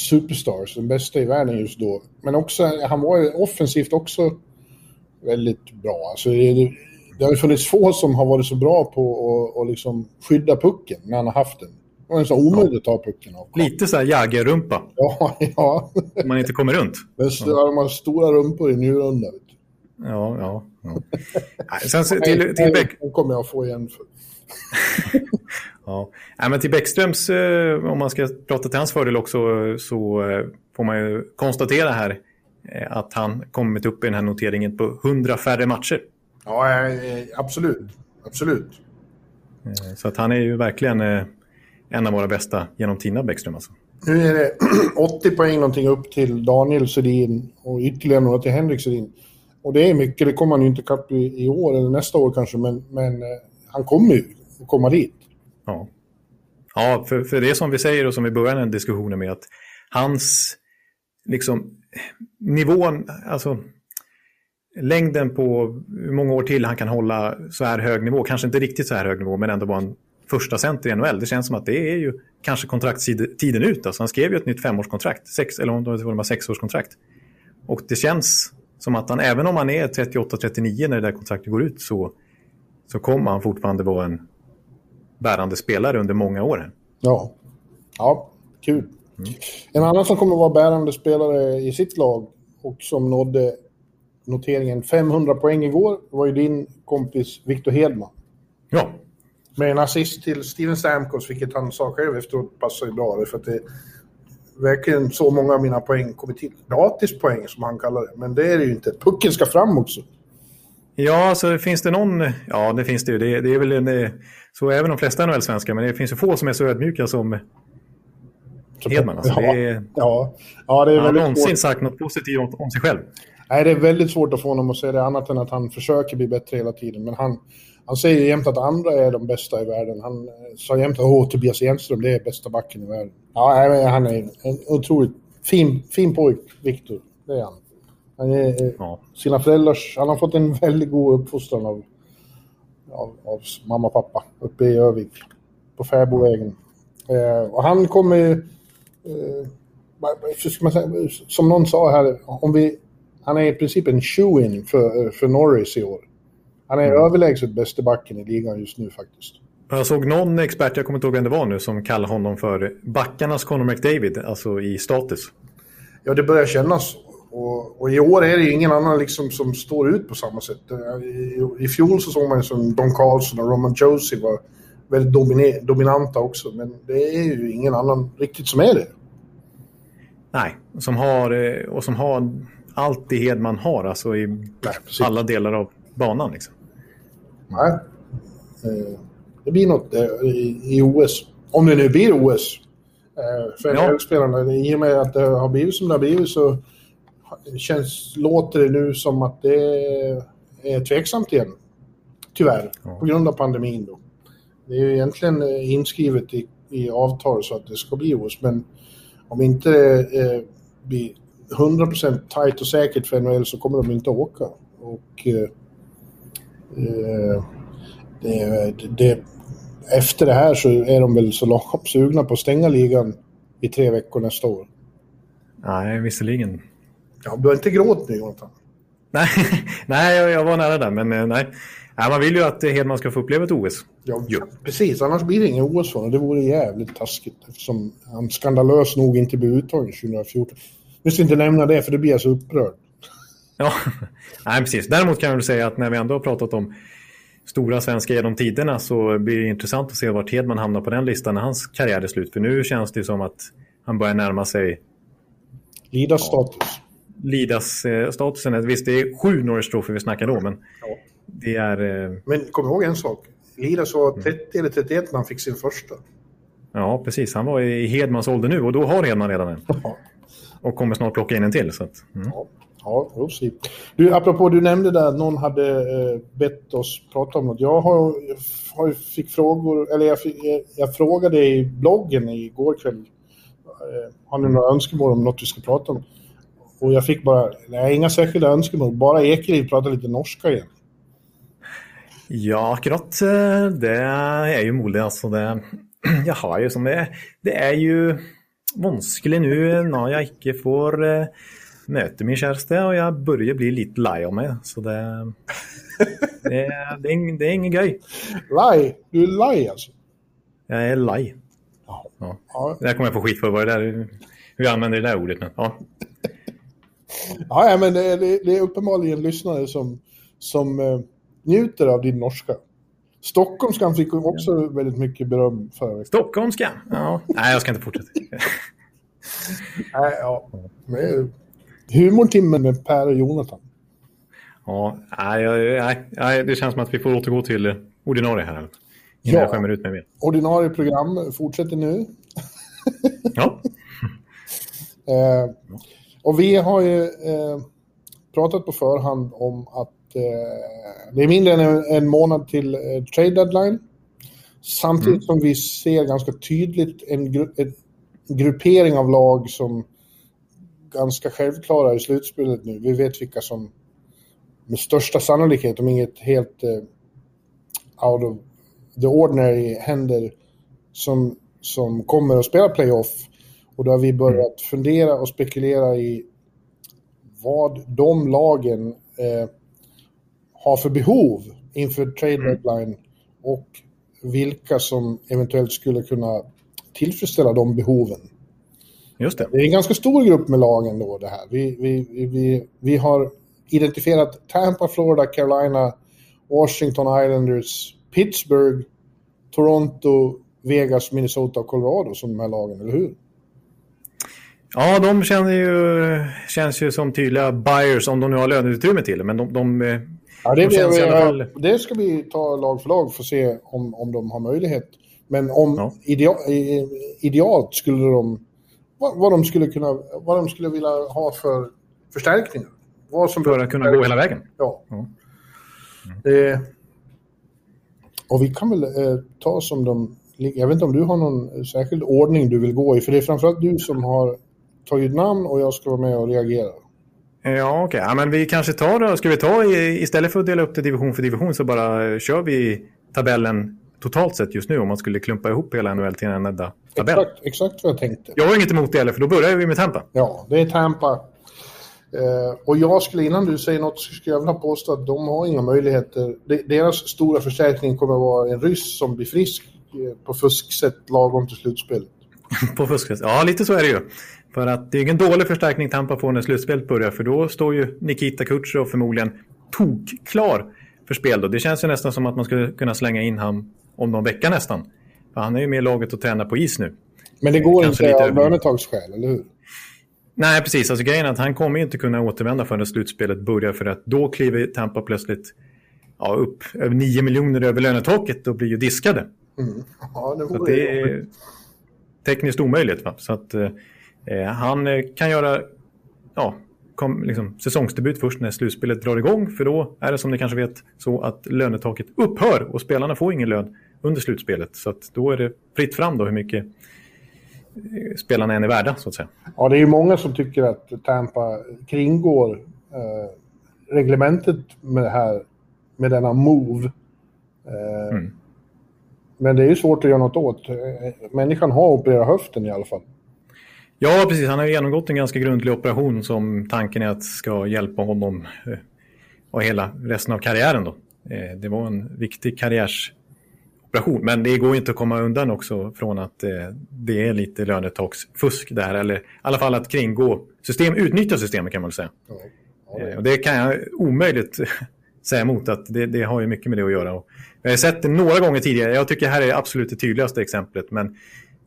superstars, den bästa i världen just då. Men också, han var offensivt också väldigt bra. Alltså det, det har ju funnits få som har varit så bra på att liksom skydda pucken när han har haft den. Det var nästan omöjligt att ta pucken av. Lite så här Jagger-rumpa. Ja, ja. Om man inte kommer runt. Men ja. De har stora rumpor i njurunda. Ja, ja. ja. Sen, till, till Bäck... Den kommer jag få igen för. ja. Nej, men till Bäckströms, eh, om man ska prata till hans fördel också, så eh, får man ju konstatera här eh, att han kommit upp i den här noteringen på 100 färre matcher. Ja, absolut. Absolut. Så att han är ju verkligen en av våra bästa genom tiderna, Bäckström. Alltså. Nu är det 80 poäng någonting upp till Daniel Sedin och ytterligare några till Henrik Sedin. Och det är mycket, det kommer han ju inte kapp i, i år eller nästa år kanske, men, men eh, han kommer ju komma dit. Ja, ja för, för det som vi säger och som vi började den diskussionen med att hans liksom, nivån, alltså längden på hur många år till han kan hålla så här hög nivå, kanske inte riktigt så här hög nivå, men ändå vara en första center i NHL. Det känns som att det är ju kanske kontraktstiden ut. Alltså han skrev ju ett nytt femårskontrakt, sex, eller om det var sexårskontrakt. Och det känns som att han, även om han är 38-39 när det där kontraktet går ut, så, så kommer han fortfarande vara en bärande spelare under många år. Ja, ja kul. Mm. En annan som kommer vara bärande spelare i sitt lag och som nådde noteringen 500 poäng igår var ju din kompis Victor Hedman. Ja. Med en assist till Steven Stamkos, vilket han sa själv efteråt passar ju bra. För att det verkligen så många av mina poäng kommit till. Gratispoäng som han kallar det, men det är det ju inte. Pucken ska fram också. Ja, så finns det någon... Ja, det finns det ju. Det, det är väl en, så även de flesta NHL-svenskar, men det finns ju få som är så ödmjuka som Hedman. Alltså, ja, det är, ja, ja, det är han har någonsin svårt. sagt något positivt om, om sig själv. Nej, det är väldigt svårt att få honom att säga det annat än att han försöker bli bättre hela tiden. Men han, han säger jämt att andra är de bästa i världen. Han eh, sa jämt att Tobias Enström, det är bästa backen i världen. Ja, han är en otroligt fin, fin pojk, Viktor. Det är han. Han är eh, Ja. sina föräldrars... Han har fått en väldigt god uppfostran av, av, av mamma och pappa uppe i Övik. På Färbovägen. Eh, och han kommer. Eh, vad- vad ska man säga, som någon sa här, om vi, han är i princip en shoe-in för, för Norris i år. Han är överlägset bäste backen i ligan just nu faktiskt. Jag såg någon expert, jag kommer inte ihåg vem det var nu, som kallade honom för backarnas Conor McDavid, alltså i status. Ja, det börjar kännas så. Och, och i år är det ju ingen annan liksom som står ut på samma sätt. I, i fjol så såg man ju som Don Carlson och Roman Josie var väldigt domine, dominanta också. Men det är ju ingen annan riktigt som är det. Nej, som har, eh, och som har allt det Hedman har, alltså i Nej, alla delar av banan. Liksom. Nej. Eh, Det blir något eh, i, OS. Om det nu blir OS. Eh, För Ja. NHL-spelarna. I och med att det har blivit som det har blivit så känns, låter det nu som att det är tveksamt igen. Tyvärr. Ja. På grund av pandemin då. Det är ju egentligen inskrivet i, i avtal så att det ska bli OS. Men om inte det eh, blir 100% tight och säkert för NHL så kommer de inte att åka. Och eh, det, det, efter det här så är de väl så lagom sugna på att stänga ligan i tre veckor nästa år. Nej, visserligen. Ja, du har inte gråtit nu, Jonathan? Nej, nej jag, var nära där, men eh, nej. nej. Man vill ju att eh, Hedman ska få uppleva ett OS. Ja, Jo. precis. Annars blir det ingen OS för honom. Det vore jävligt taskigt eftersom han skandalöst nog inte blev uttagen 2014. Nu ska inte nämna det för det blir jag så upprörd. Ja, nej, precis. Däremot kan jag väl säga att när vi ändå har pratat om stora svenskar genom tiderna så blir det intressant att se vart Hedman hamnar på den listan när hans karriär är slut. För nu känns det som att han börjar närma sig Lidas status. Lidas eh, statusen. Visst, det är sju Norris Trophy vi snackar då, men Ja. det är... Eh, Men kom ihåg en sak. Lidas var 30 eller 31 när han fick sin första. ja, precis. Han var i Hedmans ålder nu och då har Hedman redan en. Ja. Och kommer snart plocka in en till. Så att, mm. Ja, ja we'll see. Du, apropå du nämnde där att någon hade eh, bett oss prata om något. Jag har, har fick frågor, eller jag, fick, jag, jag frågade i bloggen igår kväll. Eh, har ni några önskemål om något vi ska prata om? Och jag fick bara, nej inga särskilda önskemål, bara Ekeliv pratar lite norska igen. Ja, akkurat eh, det är ju mulig. Alltså det jag har ju som det Det är ju vanskligt nu när jag inte får eh, eh, møte min kjæreste, og jeg begynner bli litt lei av meg. Så det det, det, er, det er ingen gøy. Laj, du är laj alltså? Jag är lei. Ja. Ja. Ja, kommer jag få skit för. Vad är det där? Hur jag använder det där ordet nu. Ja. ja ja, men det, är- det, är uppenbarligen lyssnare som, som eh, njuter av din norska. Stockholmskan fick också väldigt mycket beröm förra veckan. Stockholmska. Ja. Nej, jag ska inte fortsätta. Nej, ja. Men, Humortimmen med Per och Jonathan. Ja, nej, nej, nej, det känns som att vi får återgå till ordinarie här. Innan Ja. jag skämmer ut mig mer. Ordinarie program fortsätter nu. Ja. Eh, och vi har ju eh, pratat på förhand om att eh, det är mindre än en, en månad till eh, trade deadline. Samtidigt som vi ser ganska tydligt en, gru- ett, gruppering av lag som ganska självklara i slutspelet nu. Vi vet vilka som med största sannolikhet, om inget helt uh, out of the ordinary händer, som, som kommer att spela playoff. Och då har vi börjat mm. fundera och spekulera i vad de lagen eh, har för behov inför trade mm. deadline och vilka som eventuellt skulle kunna tillfredsställa de behoven. Just det. Det är en ganska stor grupp med lagen då det här. Vi, vi, vi, vi har identifierat Tampa, Florida, Carolina, Washington Islanders, Pittsburgh, Toronto, Vegas, Minnesota och Colorado som de här lagen, eller hur? Ja, de känner ju, känns ju som tydliga buyers om de nu har löneutrymme till. Men de, de, ja, det, de vi, fall... det ska vi ta lag för lag för att se om, om de har möjlighet. Men om ja. ideal, idealt skulle de... Vad, vad, de skulle kunna, vad de skulle vilja ha för förstärkningar. Vad som för att kunna gå hela vägen? Ja. Mm. Eh, och vi kan väl eh, ta som de... Jag vet inte om du har någon särskild ordning du vill gå i, för det är framförallt du som har tagit namn och jag ska vara med och reagera. Ja, okej. Okay. Ja, men vi kanske tar då, ska vi ta istället för att dela upp det division för division så bara kör vi tabellen totalt sett just nu om man skulle klumpa ihop hela NHL till en enda tabell. Exakt, exakt vad jag tänkte. Jag har inget emot det heller, för då börjar vi med Tampa. Ja, det är Tampa. Eh, och jag skulle, innan du säger något, så skulle jag vilja påstå att de har inga möjligheter. deras stora förstärkning kommer att vara en ryss som blir frisk eh, på fusksätt lagom till slutspelet. på fusksätt? Ja, lite så är det ju. För att det är ingen dålig förstärkning Tampa får när slutspelet börjar, för då står ju Nikita Kutjerov förmodligen tokklar för spel. Då. Det känns ju nästan som att man skulle kunna slänga in han om någon vecka nästan. För han är ju med i laget och tränar på is nu. Men det går Kanske inte av lönetagsskäl, eller hur? Nej, precis. Alltså, grejen är att han kommer inte kunna återvända förrän slutspelet börjar för att då kliver Tampa plötsligt ja, upp över 9 miljoner över lönetaket och blir ju diskade. Mm. Ja, det, så det är tekniskt omöjligt. Va? Så att, eh, han eh, kan göra ja, kom, liksom, säsongsdebut först när slutspelet drar igång. För då är det som ni kanske vet så att lönetaket upphör och spelarna får ingen lön under slutspelet. Så att då är det fritt fram då hur mycket eh, spelarna än är värda så att säga. Ja, det är ju många som tycker att Tampa kringgår eh, reglementet med det här, med denna move. Eh, mm. Men det är ju svårt att göra något åt. Eh, människan har opererat höften i alla fall. Ja, precis. Han har genomgått en ganska grundlig operation som tanken är att ska hjälpa honom eh, och hela resten av karriären. Då. Eh, det var en viktig karriärsoperation, men det går inte att komma undan också från att eh, det är lite lönetaksfusk där, eller i alla fall att kringgå system, utnyttja systemet kan man väl säga. Ja. Ja. Och det kan jag omöjligt säga emot att det, det, har ju mycket med det att göra. Och jag har sett det några gånger tidigare. Jag tycker det här är absolut det tydligaste exemplet. Men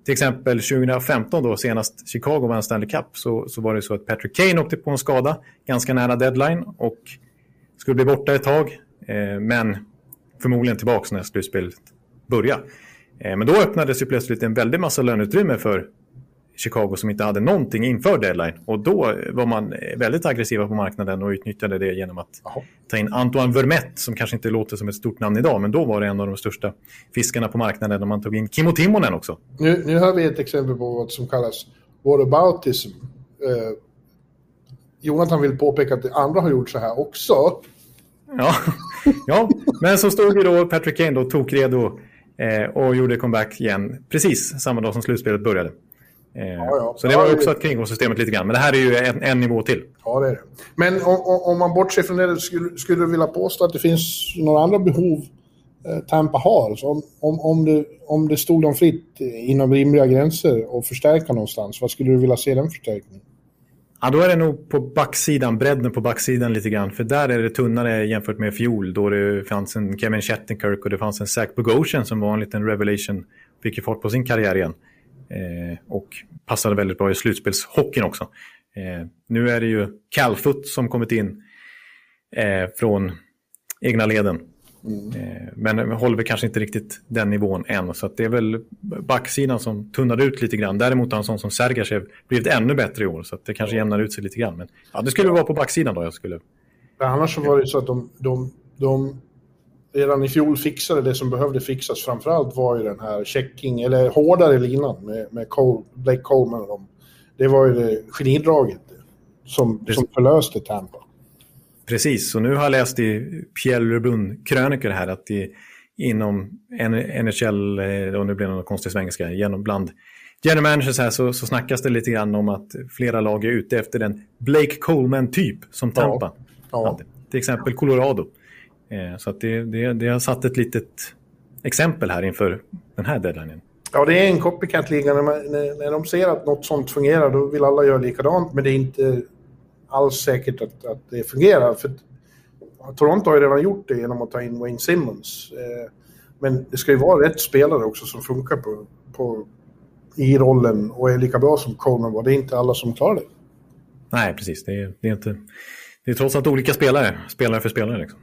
till exempel 2015 då senast Chicago vann Stanley Cup så, så var det så att Patrick Kane åkte på en skada ganska nära deadline och skulle bli borta ett tag. Eh, men förmodligen tillbaka när slutspelet började. Eh, men då öppnades ju plötsligt en väldig massa löneutrymme för Chicago som inte hade någonting inför deadline. Och då var man väldigt aggressiva på marknaden och utnyttjade det genom att Aha. ta in Antoine Vermette som kanske inte låter som ett stort namn idag, men då var det en av de största fiskarna på marknaden och man tog in Kimmo Timonen också. Nu, nu har vi ett exempel på vad som kallas whataboutism. Eh, Jonathan vill påpeka att andra har gjort så här också. Ja, ja men så stod ju då Patrick Kane då tokredo eh, och gjorde comeback igen precis samma dag som slutspelet började. Eh, ja, ja. Så det var också att kringgå systemet lite grann. Men det här är ju en, en nivå till. Ja, det är det. Men om, om man bortser från det, skulle, skulle du vilja påstå att det finns några andra behov eh, Tampa har? Så om, om, om, det, om det stod dem fritt inom rimliga gränser och förstärka någonstans, vad skulle du vilja se den förstärkningen? Ja, då är det nog på backsidan, bredden på backsidan lite grann. För där är det tunnare jämfört med fjol då det fanns en Kevin Shattenkirk och det fanns en Zach Bogosian som var en liten revelation. Fick ju fart på sin karriär igen. Eh, och passade väldigt bra i slutspelshockeyn också. Eh, nu är det ju Calfoot som kommit in eh, från egna leden. Mm. Men håller kanske inte riktigt den nivån än. Så det är väl backsidan som tunnar ut lite grann. Däremot har en sån som Sergachev blivit ännu bättre i år. Så det kanske jämnar ut sig lite grann. Men ja, det skulle vara på backsidan då jag skulle... annars så var det så att de, de, de redan i fjol fixade det som behövde fixas framförallt var ju den här checking, eller hårdare linan med, med Cole, Blake Coleman och dem. Det var ju det genidraget som, som förlöste Tampa. Precis, och nu har jag läst i Pierre LeBrun-krönikor här att det inom NHL, och nu blir det någon konstig svengelska, genom bland general managers här så, så snackas det lite grann om att flera lag är ute efter en Blake Coleman-typ som Tampa. Ja. Ja. Till exempel Colorado. Eh, så att det, det, det har satt ett litet exempel här inför den här deadlinen. Ja, det är en copycat-liga. När, när, när de ser att något sånt fungerar då vill alla göra likadant. Men det är inte alls säkert att, att det fungerar. För Toronto har ju redan gjort det genom att ta in Wayne Simmons. Eh, men det ska ju vara rätt spelare också som funkar på, på, i rollen och är lika bra som Coleman var. Det är inte alla som klarar det. Nej, precis. Det är, det är, inte, det är trots allt olika spelare, spelare för spelare. Liksom.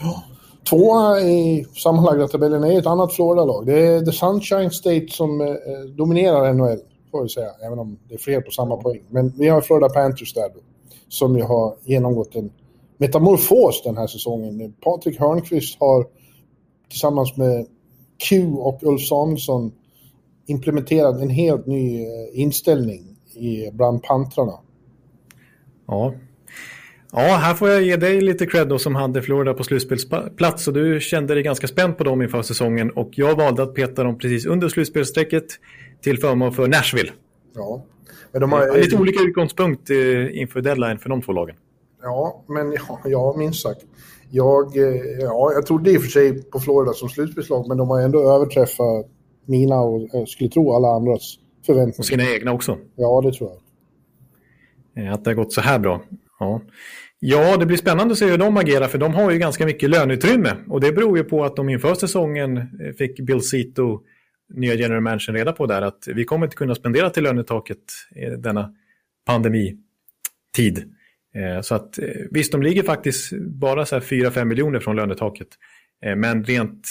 Ja. Tvåa i sammanlagda tabellen är ett annat Florida-lag. Det är The Sunshine State som eh, dominerar NHL, får vi säga, även om det är fler på samma poäng. Men vi har Florida Panthers där då, som ju har genomgått en metamorfos den här säsongen. Patrik Hörnqvist har tillsammans med Q och Ulf Samuelsson implementerat en helt ny eh, inställning i, bland pantrarna. Ja. Ja, här får jag ge dig lite cred då som hade Florida på slutspelsplats och du kände dig ganska spänd på dem inför säsongen och jag valde att peta dem precis under slutspelsstrecket till förmån för Nashville. Ja. Men de har... Lite olika utgångspunkt eh, inför deadline för de två lagen. Ja, men ja, ja minst sagt. Jag, eh, ja, jag trodde i och för sig på Florida som slutspelslag, men de har ändå överträffat mina och jag eh, skulle tro alla andras förväntningar. Och sina egna också. Ja, det tror jag. Att det har gått så här bra. Ja. ja, det blir spännande att se hur de agerar, för de har ju ganska mycket löneutrymme. Och det beror ju på att de inför säsongen eh, fick Bill Zito nya general manager reda på där att vi kommer inte kunna spendera till lönetaket denna pandemitid. Eh, så att eh, visst, de ligger faktiskt bara 4-5 miljoner från lönetaket. Men rent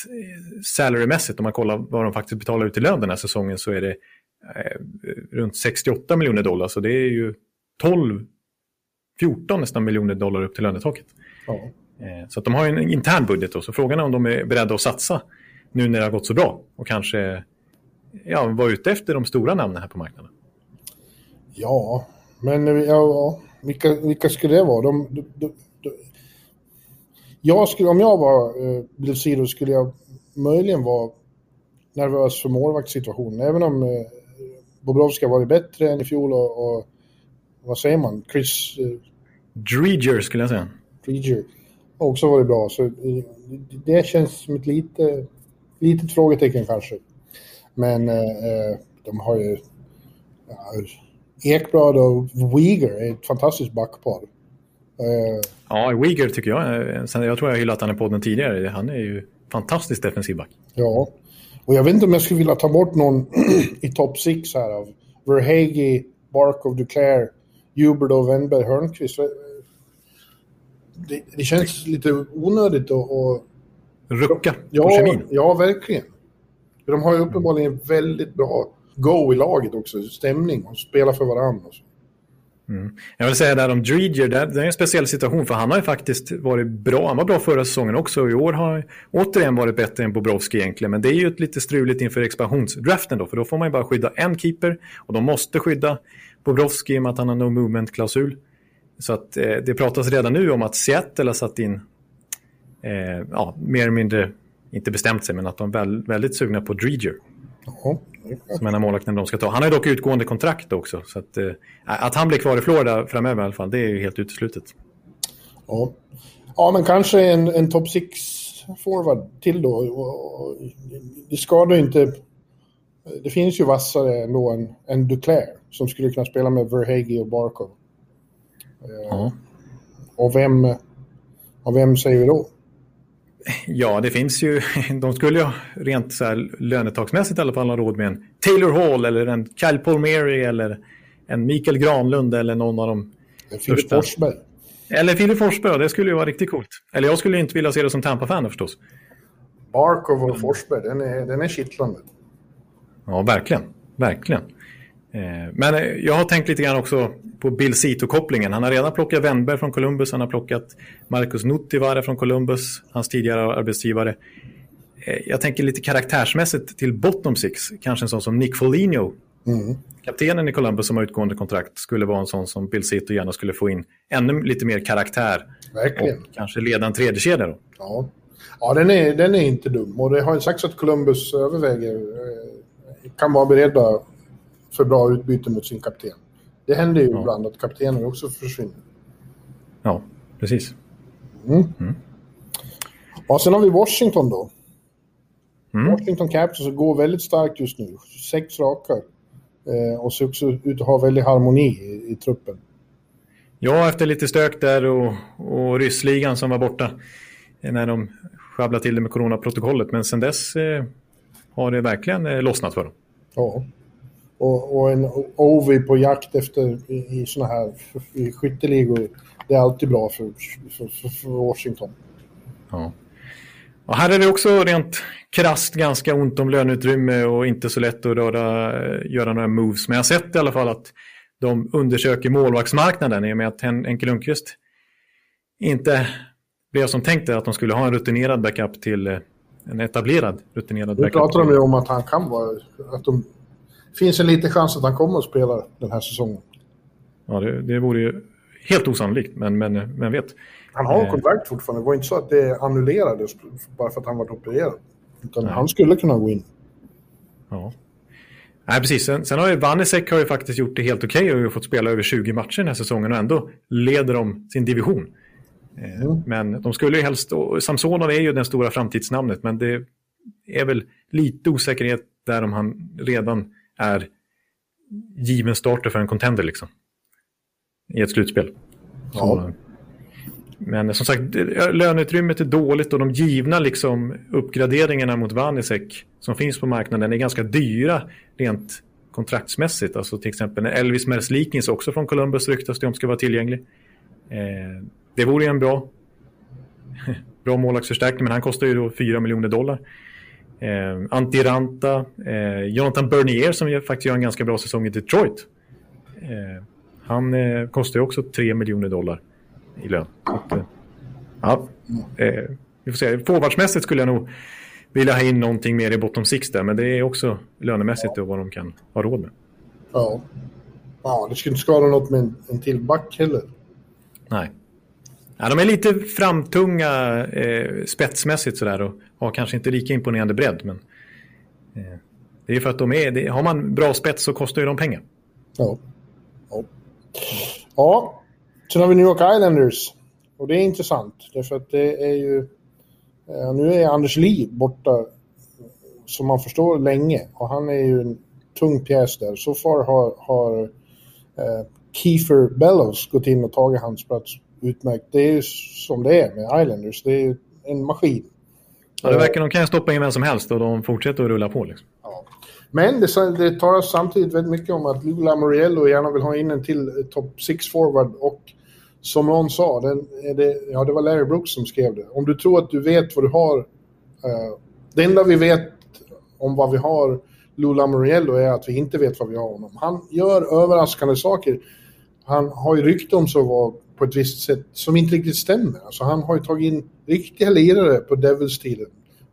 salarymässigt, om man kollar vad de faktiskt betalar ut i lön den här säsongen, så är det runt 68 miljoner dollar. Så det är ju 12, 14 nästan miljoner dollar upp till lönetaket. Ja. Så att de har en intern budget då, så frågan är om de är beredda att satsa nu när det har gått så bra och kanske ja, vara ute efter de stora namnen här på marknaden. Ja, men ja, vilka, vilka skulle det vara? De, de, de, jag skulle, om jag var eh, Bluesido skulle jag möjligen vara nervös för målvaktssituationen. Även om eh, Bobrovski har varit bättre än i fjol och, och vad säger man? Chris... Eh, Dreger skulle jag säga. Dreger också varit bra. Så eh, det känns som ett lite, litet frågetecken kanske. Men eh, de har ju... Ja, Ekblad och Uyghur är ett fantastiskt backpar. Ja, Uyghur tycker jag. Jag tror jag hyllat honom i podden tidigare. Han är ju fantastiskt defensiv back. Ja, och jag vet inte om jag skulle vilja ta bort någon i topp 6 här av Verhage, Barkov, Duclair, Huberdo, Wennberg, Hörnqvist. Det, det, känns lite onödigt att... Och, Rucka ja, på kemin. Ja, verkligen. De har ju uppenbarligen väldigt bra go i laget också, stämning och spela för varandra. Mm. Jag vill säga där om Dreger, det är en speciell situation för han har ju faktiskt varit bra. Han var bra förra säsongen också och i år har han återigen varit bättre än Bobrovski egentligen. Men det är ju ett lite struligt inför expansionsdraften då, för då får man ju bara skydda en keeper och de måste skydda Bobrovski i och med att han har no movement-klausul. Så att eh, det pratas redan nu om att Seattle har satt in, eh, ja, mer eller mindre, inte bestämt sig, men att de är väldigt sugna på Dreger. Ja. Som en av målvakterna de ska ta. Han har dock utgående kontrakt också. Så att, eh, att han blir kvar i Florida framöver i alla fall, det är ju helt uteslutet. Ja, ja men kanske en, en top 6 forward till då. Det skadar inte... Det finns ju vassare ändå än, än Duclair som skulle kunna spela med Verhage och Barkov. Eh, ja. Och vem, och vem säger vi då? Ja, det finns ju. De skulle ju rent så här lönetagsmässigt i alla fall ha råd med en Taylor Hall eller en Kyle Palmieri eller en Mikael Granlund eller någon av de Filip Forsberg. Eller Filip Forsberg, det skulle ju vara riktigt coolt. Eller jag skulle inte vilja se det som Tampa-fan förstås. Barkov och Forsberg, den är, den är kittlande. Ja, verkligen. Verkligen. Eh, men eh, jag har tänkt lite grann också på Bill Cito-kopplingen. Han har redan plockat Wennberg från Columbus, han har plockat Marcus Nuttivaara från Columbus, hans tidigare arbetsgivare. Eh, jag tänker lite karaktärsmässigt till bottom six, kanske en sån som Nick Foligno. Mm. Kaptenen i Columbus som har utgående kontrakt skulle vara en sån som Bill Cito gärna skulle få in ännu lite mer karaktär. Verkligen. Och kanske leda en tredje kedja då. Ja, ja den, är, den är inte dum. Och det har ju sagts att Columbus överväger, kan vara beredda för bra utbyte mot sin kapten. Det händer ju ja. ibland att kaptener också försvinner. Ja, precis. Mm. Mm. Och sen har vi Washington då. Mm. Washington Capitals går väldigt starkt just nu. Sex raka. Eh, och ser också ut att ha väldigt harmoni i, i, truppen. Ja, efter lite stök där och, och ryssligan som var borta när de sjabblade till det med coronaprotokollet. Men sen dess eh, har det verkligen eh, lossnat för dem. Ja och, och en Ovi på jakt efter i, i såna här i skytteligor. Det är alltid bra för, för, för Washington. Ja. Och här är det också rent krast ganska ont om löneutrymme och inte så lätt att röra, göra några moves. Men jag har sett i alla fall att de undersöker målvaktsmarknaden i och med att Henke Lundqvist inte blev som tänkte att de skulle ha en rutinerad backup till eh, en etablerad rutinerad backup. Nu pratar de ju om att han kan vara, att de finns en liten chans att han kommer att spela den här säsongen. Ja, det, det vore ju helt osannolikt, men, men, men vet. Han har eh. kontrakt fortfarande. Det var inte så att det annullerades bara för att han var opererad. Utan Nej. han skulle kunna gå in. Ja. Nej, precis. Sen, sen har ju Vanisek har ju faktiskt gjort det helt okej okay och fått spela över 20 matcher den här säsongen och ändå leder de sin division. Eh, mm. Men de skulle ju helst... Samsonov är ju den stora framtidsnamnet, men det är väl lite osäkerhet där om han redan är given starter för en contender liksom. I ett slutspel. Ja. Så, men som sagt, löneutrymmet är dåligt och de givna liksom, uppgraderingarna mot Vanisek som finns på marknaden är ganska dyra rent kontraktsmässigt. Alltså till exempel Elvis Merslikins också från Columbus ryktas det om ska vara tillgänglig. Eh, det vore en bra, bra målvaktsförstärkning men han kostar ju då 4 miljoner dollar. Eh, Antiranta, eh, Jonathan Bernier som faktiskt gör en ganska bra säsong i Detroit. Eh, han eh, kostar ju också 3 miljoner dollar i lön. Att, eh, ja, eh, vi får se. Forwardsmässigt skulle jag nog vilja ha in någonting mer i bottom six där, men det är också lönemässigt ja. vad de kan ha råd med. Ja, ja det skulle inte skada något med en, en till back heller. Nej. Ja, de är lite framtunga eh, spetsmässigt sådär och har kanske inte lika imponerande bredd. Men eh, det är för att de är, det, har man bra spets så kostar ju de pengar. Ja. Ja. ja. Sen har vi New York Islanders. Och det är intressant. Därför att det är ju... Eh, nu är Anders Lee borta som man förstår länge. Och han är ju en tung pjäs där. Så far har, har eh, Kiefer Bellows gått in och tagit hans plats utmärkt. Det är ju som det är med Islanders. Det är ju en maskin. Ja, det verkar de kan stoppa in vem som helst och de fortsätter att rulla på. Liksom. Ja. Men det, det talas samtidigt väldigt mycket om att Lou Lamoriello gärna vill ha in en till eh, topp 6 forward och som någon sa, den, det, ja det var Larry Brooks som skrev det. Om du tror att du vet vad du har, uh, det enda vi vet om vad vi har Lou Lamoriello är att vi inte vet vad vi har honom. Han gör överraskande saker. Han har ju rykte om sig att vara på ett visst sätt som inte riktigt stämmer. Alltså han har ju tagit in riktiga lirare på Devils-tiden.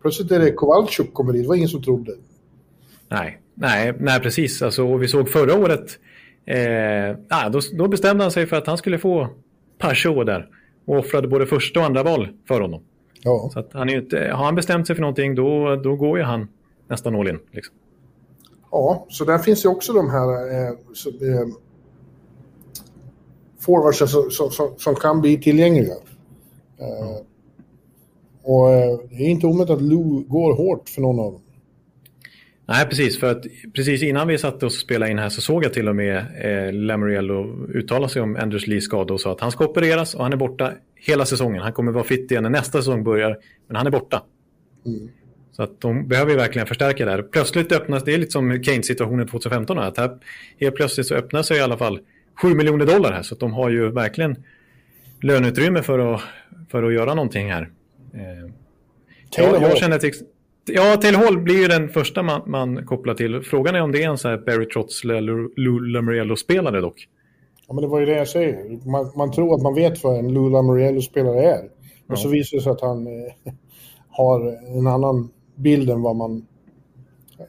Plötsligt är det Kowalczyk kommer dit, det var ingen som trodde. Nej, nej, nej precis. Alltså, vi såg förra året, eh, då, då, bestämde han sig för att han skulle få Peugeot där och offrade både första och andra val för honom. Ja. Så han är inte, har han bestämt sig för någonting då, då går ju han nästan all in. Liksom. Ja, så där finns ju också de här eh, så, eh, forwards som, som, som, kan bli tillgängliga. Mm. och eh, det är inte omöjligt att Lou går hårt för någon av dem. Nej, precis. För att precis innan vi satte oss och spelade in här så såg jag till och med eh, Lamoriello uttala sig om Anders Lees skada och sa att han ska opereras och han är borta hela säsongen. Han kommer vara fit igen när nästa säsong börjar, men han är borta. Mm. Så att de behöver verkligen förstärka där. Plötsligt öppnas, det är lite som Kane-situationen 2015, att här helt plötsligt så öppnar sig i alla fall 7 miljoner dollar här. Så de har ju verkligen löneutrymme för att, för att göra någonting här. Eh, jag, jag, känner till, Ja, Taylor Hall blir ju den första man, man kopplar till. Frågan är om det är en sån här Barry Trotz eller Lou Lamoriello-spelare dock. Ja, men det var ju det jag säger. Man, man tror att man vet vad en Lou Lamoriello-spelare är. Och så visar det sig att han eh, har en annan bild än vad man...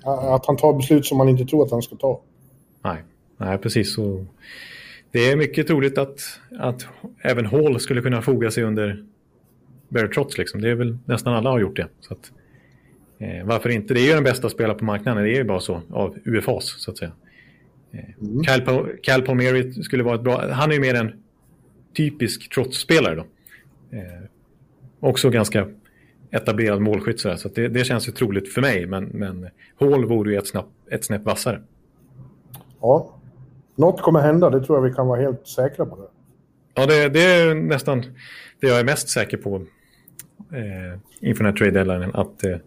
Att han tar beslut som man inte tror att han ska ta. Nej, Nej precis. Så det är mycket troligt att, att även Hall skulle kunna foga sig under Barry Trotz. Liksom. Det är väl nästan alla har gjort det. Så att, eh, varför inte? Det är ju den bästa spelaren på marknaden. Det är ju bara så av UFAs så att säga. Eh, mm. Cal, Cal Palmieri skulle vara ett bra... Han är ju mer en typisk Trotz-spelare då. Eh, också ganska etablerad målskytt så, så det, det, känns ju troligt för mig. Men, men Hall vore ju ett, snabb, ett snäpp vassare. Ja, något kommer hända. Det tror jag vi kan vara helt säkra på. Det. Ja, det, det är nästan det jag är mest säker på eh, inför den här trade deadline. Att eh,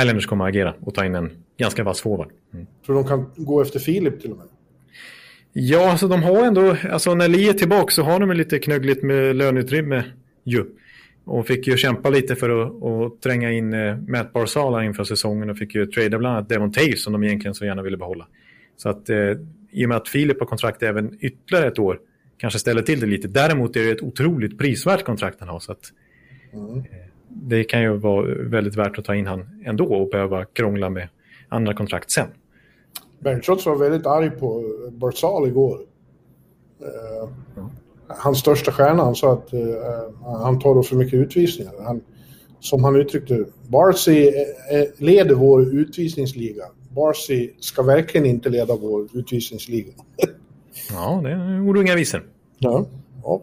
Islanders kommer att agera och ta in en ganska vass forward. Mm. Tror de kan gå efter Filip till och med? Ja, alltså de har ändå, alltså när Lee är tillbaka så har de lite knöggligt med löneutrymme ju. Och fick ju kämpa lite för att, att tränga in eh, Matt Barzal inför säsongen och fick ju trada bland annat Devon Taves som de egentligen så gärna ville behålla. Så att eh, i och med att Filip har kontrakt även ytterligare ett år kanske ställer till det lite. Däremot är det ett otroligt prisvärt kontrakt han har. Så att, mm. eh, det kan ju vara väldigt värt att ta in han ändå och behöva krångla med andra kontrakt sen. Berntsson var väldigt arg på Barzal igår. Uh, mm hans största stjärna, han sa att uh, han tar då för mycket utvisningar. Han, som han uttryckte Barcy leder vår utvisningsliga. Barcy ska verkligen inte leda vår utvisningsliga. ja, det är ord och inga visor. Ja, ja.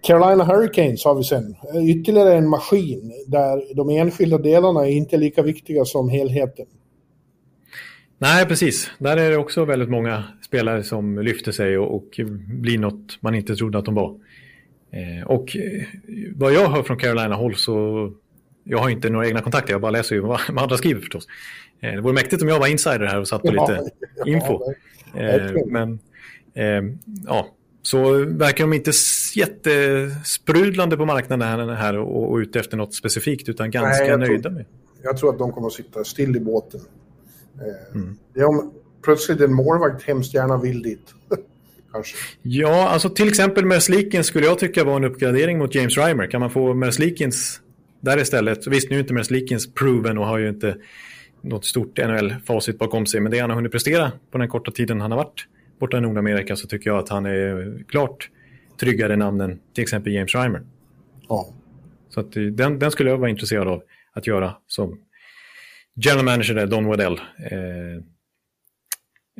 Carolina Hurricanes har vi sen. Ytterligare en maskin där de enskilda delarna är inte lika viktiga som helheten. Nej, precis. Där är det också väldigt många spelare som lyfter sig och, och blir något man inte trodde att de var. Eh, och eh, vad jag hör från Carolina-håll så, jag har inte några egna kontakter, jag bara läser ju vad, vad andra skriver förstås. Eh, det vore mäktigt om jag var insider här och satt på lite ja, info. Eh, men eh, ja, så verkar de inte jättesprudlande på marknaden här och, och ute efter något specifikt utan ganska Nej, nöjda med. Jag tror att de kommer att sitta still i båten Mm. Det är om plötsligt en målvakt hemskt gärna vill dit. Kanske. Ja, alltså till exempel Merslikins skulle jag tycka var en uppgradering mot James Reimer. Kan man få Merslikins där istället? Visst, nu är inte Merslikins proven och har ju inte något stort NHL-facit bakom sig, men det han har hunnit prestera på den korta tiden han har varit borta i Nordamerika så tycker jag att han är klart tryggare namn än till exempel James Reimer. Ja. Så att den, den skulle jag vara intresserad av att göra som general manager där, Don Waddell. Eh,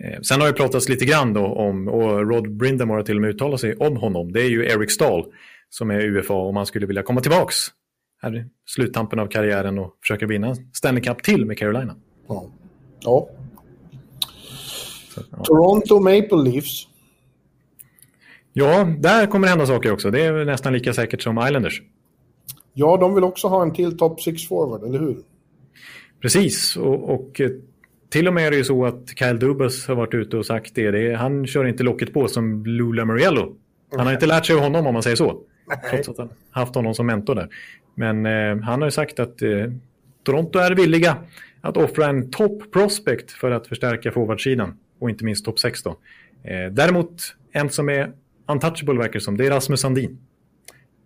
eh, sen har det pratats lite grann då om, och Rod Brindamore har till och med uttalat sig om honom. Det är ju Eric Stahl som är UFA och man skulle vilja komma tillbaks här i sluttampen av karriären och försöka vinna Stanley Cup till med Carolina. Ja. ja. Så, ja. Toronto Maple Leafs. Ja, där kommer det hända saker också. Det är nästan lika säkert som Islanders. Ja, de vill också ha en till top 6 forward, eller hur? Precis, och, och, eh, till och med är det ju så att Kyle Dubas har varit ute och sagt det. det är, han kör inte locket på som Lou Lamoriello. Han har inte lärt sig av honom om man säger så. Trots att han haft honom som mentor där. Men eh, han har ju sagt att eh, Toronto är villiga att offra en top prospect för att förstärka forwardsidan. Och inte minst topp 6 då. Eh, däremot en som är untouchable verkar som, det är Rasmus Sandin.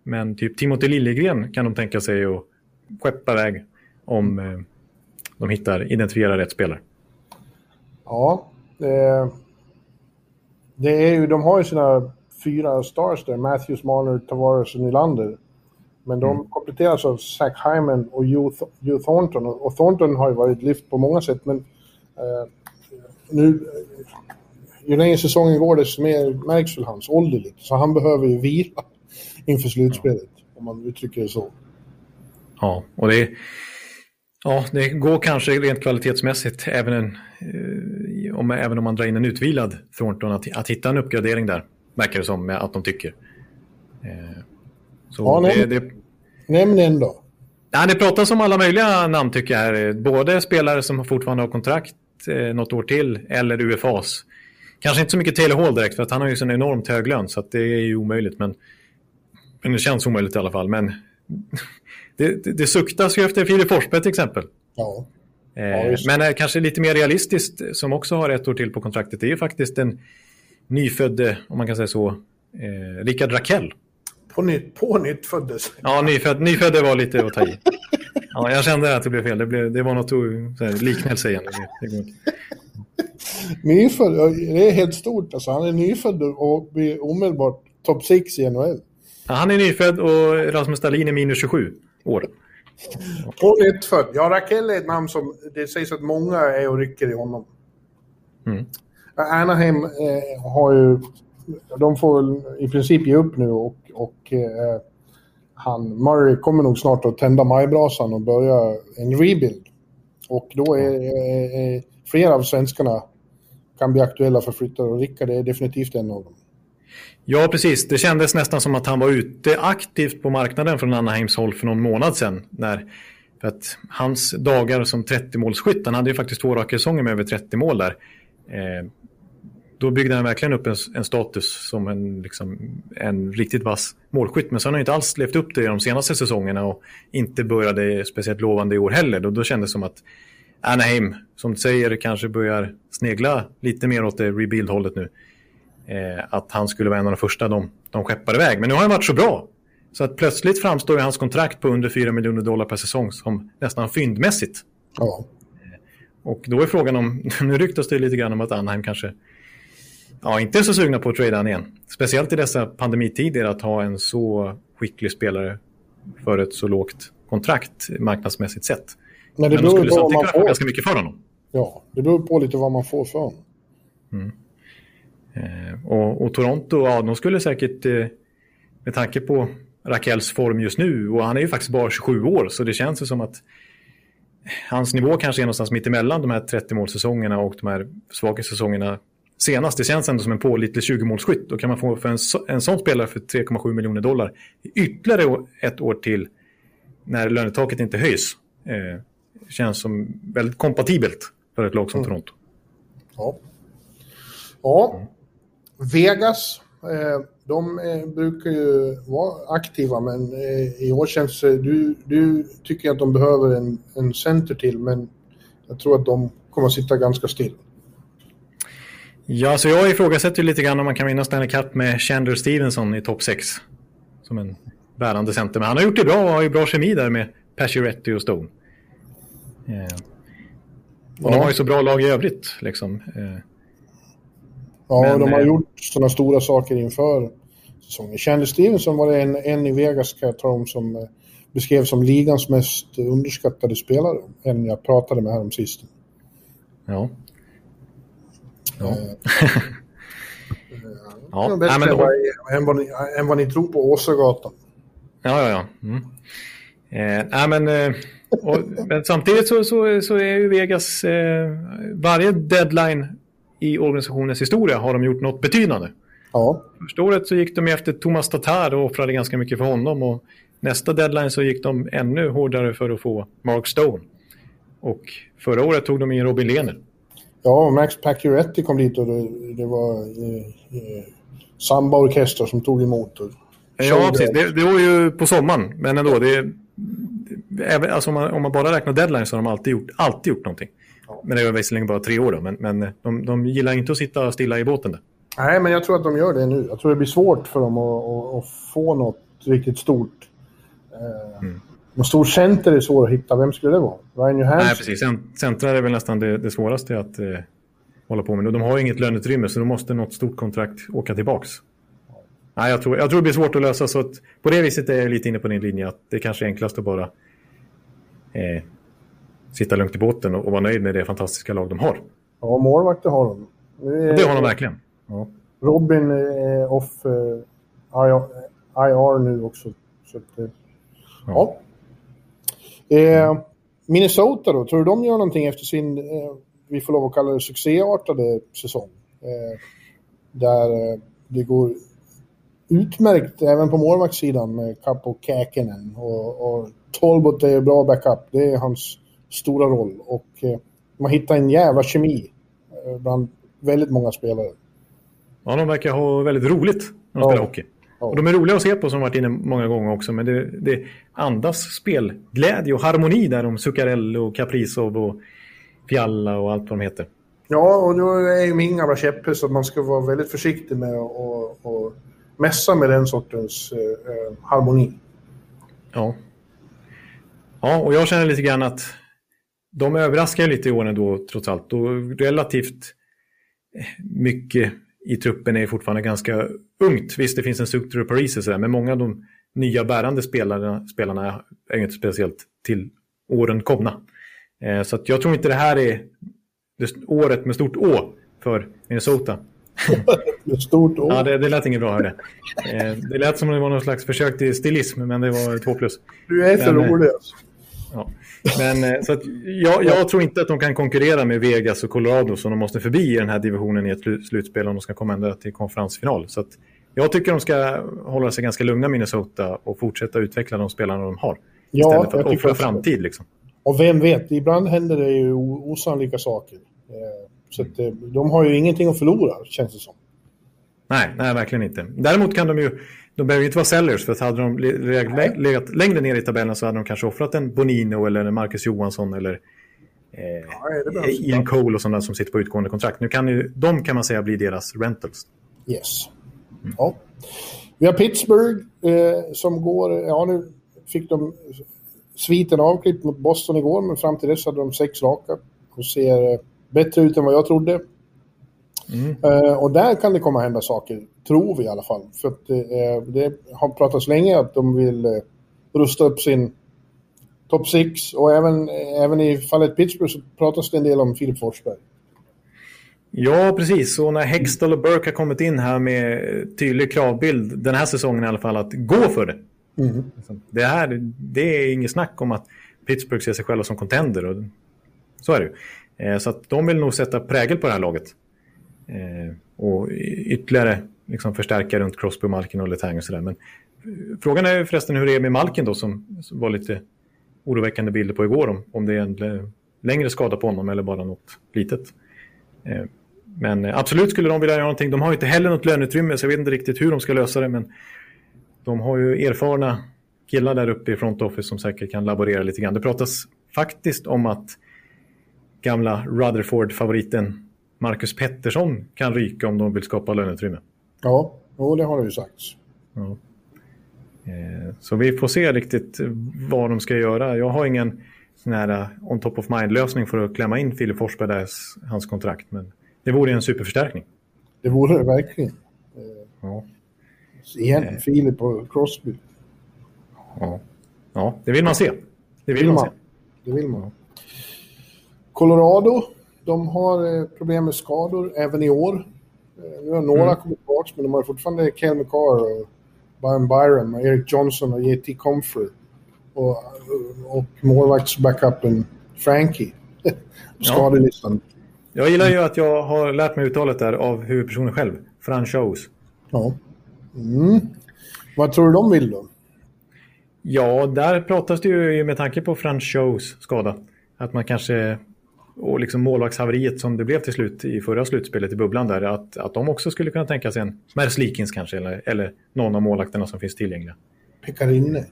Men typ Timothy Liljegren kan de tänka sig att skeppa iväg om eh, de hittar, identifierar rätt spelare. Ja, det, det är ju, de har ju sina fyra stars där, Matthews, Marner, Tavares och Nylander. Men de mm. kompletteras av Zach Hyman och Hugh, Thornton. Och Thornton har ju varit lyft på många sätt, men eh, nu... Ju längre säsongen går, desto mer märks väl hans ålder lite. Så han behöver ju vila inför slutspelet, ja. om man uttrycker det så. Ja, och det Ja, det går kanske rent kvalitetsmässigt, även, en, eh, om, även om man drar in en utvilad Thornton, att, att hitta en uppgradering där, verkar det som att de tycker. Eh, så ja, det, det, nämn en då. Ja, det pratas om alla möjliga namn tycker jag. Här. Både spelare som fortfarande har kontrakt eh, något år till eller UFAs. Kanske inte så mycket Taylor Hall direkt för att han har ju så enormt hög lön så att det är ju omöjligt. Men, men det känns omöjligt i alla fall. Men det, det, det suktas ju efter Filip Forsberg till exempel. Ja. Eh, Ja, men eh, kanske lite mer realistiskt, som också har ett år till på kontraktet, det är ju faktiskt en nyfödd, om man kan säga så, eh, Rickard Rakell. På nytt, på nytt föddes. Ja, nyfödd, nyfödd var lite att ta i. Ja, jag kände att det blev fel. Det, blev, det var något så här, liknelse igen. Nyfödd, det är helt stort. Alltså, han är nyfödd och blir omedelbart topp 6 i NHL. Ja, han är nyfödd och Rasmus Dahlin är minus 27 år. På nytt född. Ja, Rakell är ett namn som det sägs att många är och rycker i honom. Mm. Anaheim eh, har ju... De får i princip ge upp nu och, och eh, han, Murray kommer nog snart att tända majbrasan och börja en rebuild. Och då är, är, är flera av svenskarna kan bli aktuella för flyttare och Rickard är definitivt en av dem. Ja, precis. Det kändes nästan som att han var ute aktivt på marknaden från Anaheims håll för någon månad sedan. När, för att hans dagar som 30-målsskytt, han hade ju faktiskt två raka säsonger med över 30 mål där. Eh, då byggde han verkligen upp en, en status som en, liksom, en riktigt vass målskytt. Men sen har han inte alls levt upp det de senaste säsongerna och inte började speciellt lovande i år heller. Då, då kändes det som att Anaheim, som du säger, kanske börjar snegla lite mer åt det rebuild-hållet nu. Eh, att han skulle vara en av de första de, de skeppar iväg. Men nu har han varit så bra. Så att plötsligt framstår hans kontrakt på under 4 miljoner dollar per säsong som nästan fyndmässigt. Ja. Och då är frågan om, nu ryktas det lite grann om att Anaheim kanske ja, inte är så sugna på att trada han igen. Speciellt i dessa pandemitider att ha en så skicklig spelare för ett så lågt kontrakt marknadsmässigt sett. Men det Men de beror skulle på vad man får. ganska mycket för honom. Ja, det beror på lite vad man får för honom. Eh, och, och Toronto, ja, de skulle säkert, eh, med tanke på Rakels form just nu, och han är ju faktiskt bara 27 år, så det känns ju som att hans nivå kanske är någonstans mitt emellan de här 30-målssäsongerna och de här svaga säsongerna senast. Det känns ändå som en pålitlig 20-målsskytt. Då kan man få för en, så- en sån spelare för 3,7 miljoner dollar ytterligare ett år till när lönetaket inte höjs. Eh, känns som väldigt kompatibelt för ett lag som Toronto. Ja. Ja. Vegas, eh, de eh, brukar ju vara aktiva, men eh, i år känns det... Du, du tycker att de behöver en, en center till, men jag tror att de kommer att sitta ganska still. Ja, så jag ifrågasätter lite grann om man kan vinna Stanley Cup med Chandler Stevenson i topp 6. Som en bärande center. Men han har gjort det bra och har ju bra kemi där med Pacioretty och Stone. Eh, och de har ju så bra lag i övrigt. Liksom. Eh, Ja, Men, de har eh, gjort sådana stora saker inför säsongen. Chandler Stevenson var det en, en i Vegas, kan jag ta om, som eh, beskrevs som ligans mest underskattade spelare. En jag pratade med här om sist. ja. Ja. Eh, Ja. Ja, bättre Nej, men än, då- vad, än, vad ni, än vad ni tror på Åsögatan. Ja, ja, ja. Mm. Eh, nej, men, eh, och, men samtidigt så, så, så är ju Vegas... Eh, varje deadline i organisationens historia har de gjort något betydande. Ja, Första året så gick de efter Thomas Tatar och offrade ganska mycket för honom. Och nästa deadline så gick de ännu hårdare för att få Mark Stone. Och förra året tog de in Robin Lehner. Ja Max Pacioretty kom dit och det, det var eh, eh, Samba-orkester som tog emot. Och Ja, precis. Det, det var ju på sommaren, men ändå. Det, även, alltså om, man, om man bara räknar deadline så har de alltid gjort, alltid gjort någonting. Men det var visserligen bara tre år då, men, men de, de gillar inte att sitta stilla i båten där. Nej, men jag tror att de gör det nu. Jag tror det blir svårt för dem att, att, att få något riktigt stort. Eh, En stor center är svår att hitta. Vem skulle det vara? Ryan Johansson? Nej, precis. Cent- Centrar är väl nästan det, det svåraste att eh, hålla på med. Och de har ju inget löneutrymme, så då måste något stort kontrakt åka tillbaks. Nej, jag, tror, jag tror det blir svårt att lösa, så att på det viset är jag lite inne på din linje att det kanske är enklast att bara eh, sitta lugnt i båten och, och vara nöjd med det fantastiska lag de har. Ja, målvakter har de. Och det har de verkligen. Ja. Robin är off eh, IR, nu också. Så att, eh, ja. Eh, Minnesota då, tror du de gör någonting efter sin, eh, vi får lov att kalla det succéartade säsong? Eh, där eh, det går utmärkt även på målvaktssidan med Kapp och Käkinen. Och, och Talbot är bra backup, det är hans stora roll. Och eh, man hittar en jävla kemi eh, bland väldigt många spelare. ja, de verkar ha väldigt roligt när de Ja. spelar hockey. Och de är roliga att se på som varit inne många gånger också. Men det, det andas spelglädje och harmoni där om Zuccarello, och Kaprizov och Fialla och allt vad de heter. Ja, och då är ju min gamla käpphäst att man ska vara väldigt försiktig med att mässa med den sortens eh, eh, harmoni. Ja. Ja, och jag känner lite grann att de överraskar lite i år ändå trots allt. Då relativt mycket i truppen är fortfarande ganska ungt. Visst, det finns en struktur Paris och sådär, men många av de nya bärande spelarna, spelarna är inte speciellt till åren komna. Eh, så jag tror inte det här är det året med stort Å för Minnesota. Med stort Å? Ja, det, det lät inget bra, hörde. Eh, det lät som om det var någon slags försök till stilism, men det var två plus. Du är för rolig. Alltså. Ja. Men, eh, så att jag, jag, tror inte att de kan konkurrera med Vegas och Colorado som de måste förbi i den här divisionen i ett slutspel om de ska komma ända till konferensfinal. Så jag tycker de ska hålla sig ganska lugna Minnesota och fortsätta utveckla de spelarna de har. Ja, istället för att offra framtid. Liksom. Och vem vet, ibland händer det ju osannolika saker. Eh, så att, eh, de har ju ingenting att förlora, känns det som. Nej, nej, verkligen inte. Däremot kan de ju de behöver inte vara sellers för att hade de legat, legat längre ner i tabellen så hade de kanske offrat en Bonino eller en Marcus Johansson eller eh, ja, Ian Cole och sådana som sitter på utgående kontrakt. Nu kan ju, de kan man säga bli deras rentals. Yes. Mm. Ja. Vi har Pittsburgh eh, som går, ja nu fick de sviten avklippt mot Boston igår men fram till dess hade de sex raka och ser bättre ut än vad jag trodde. Mm. Uh, och där kan det komma att hända saker, tror vi i alla fall. För att, uh, det har pratats länge att de vill uh, rusta upp sin topp 6 och även, även i fallet Pittsburgh så pratas det en del om Filip Forsberg. Ja, precis. Och när Hextall och Burke har kommit in här med tydlig kravbild den här säsongen i alla fall att gå för det. Mm. Det, här, det är inget snack om att Pittsburgh ser sig själva som contender. Och så är det ju. Så att de vill nog sätta prägel på det här laget. Eh, och ytterligare liksom förstärka runt Crosby, Malkin och Letang och sådär. Men eh, frågan är förresten hur det är med Malkin då som, som var lite oroväckande bilder på igår om, om det är en längre skada på honom eller bara något litet. Eh, men eh, absolut skulle de vilja göra någonting. De har inte heller något löneutrymme så jag vet inte riktigt hur de ska lösa det men de har ju erfarna killar där uppe i front office som säkert kan laborera lite grann. Det pratas faktiskt om att gamla Rutherford-favoriten Marcus Pettersson kan ryka om de vill skapa löneutrymme. Ja, och det har det ju sagts. Ja. Eh, så vi får se riktigt vad de ska göra. Jag har ingen sån här uh, on top of mind-lösning för att klämma in Filip Forsberg där hans kontrakt. Men det vore en superförstärkning. Det vore det verkligen. Ja. Igen, eh. Filip och Crosby. Ja. ja, det vill man se. Det vill, man, man se. Det vill man. Colorado de har eh, problem med skador även i år. Eh, nu har några mm. kommit tillbaka, men de har fortfarande Kel McCarr och Brian Byron och Eric Johnson och JT Comfrey. Och, och målvaktsbackupen Frankie på skadelistan. Jag gillar ju att jag har lärt mig uttalet där av huvudpersonen själv, Franchos. Ja. Mm. Vad tror du de vill då? Ja, där pratas det ju med tanke på Franchos skada. Att man kanske och liksom målvaktshaveriet som det blev till slut i förra slutspelet i bubblan där, att, att de också skulle kunna tänka sig en Merslikins kanske, eller, eller någon av målvakterna som finns tillgängliga. Pekarinne.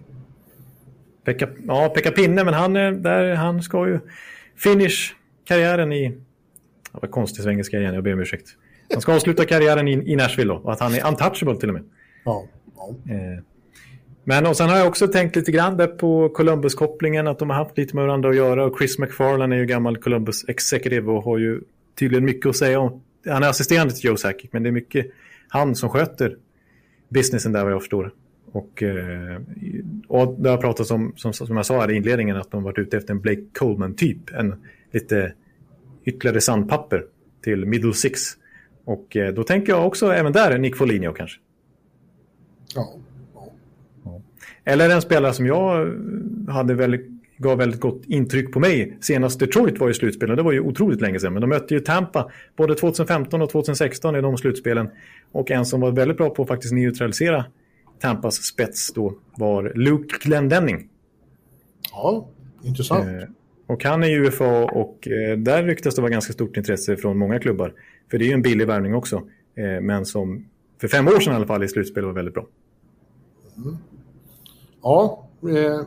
Pekka, ja, Pekka Pinne, men han, där, han ska ju finish karriären i... Ja, vad konstig svengelska igen, jag ber om ursäkt. Han ska avsluta karriären i, i Nashville då, och att han är untouchable till och med. Ja. ja. Eh, men och sen har jag också tänkt lite grann där på Columbus-kopplingen, att de har haft lite med varandra att göra. Och Chris McFarlane är ju gammal Columbus executive och har ju tydligen mycket att säga om. Han är assisterande till Joe Sakic, men det är mycket han som sköter businessen där vad jag förstår. Och, eh, och det har pratats om, som, som jag sa här i inledningen, att de varit ute efter en Blake Coleman-typ. En lite ytterligare sandpapper till middle six. Och eh, då tänker jag också även där Nick Foligno kanske. Ja. Eller en spelare som jag hade väldigt, gav väldigt gott intryck på mig. Senast Detroit var i slutspelen, det var ju otroligt länge sedan. Men de mötte ju Tampa både 2015 och 2016 i de slutspelen. Och en som var väldigt bra på att faktiskt neutralisera Tampas spets då var Luke Glendenning. Ja, intressant. Eh, och han är ju UFA och eh, där ryktas det vara ganska stort intresse från många klubbar. För det är ju en billig värvning också. Eh, men som för fem år sedan i alla fall i slutspel var väldigt bra. Mm. Ja, eh,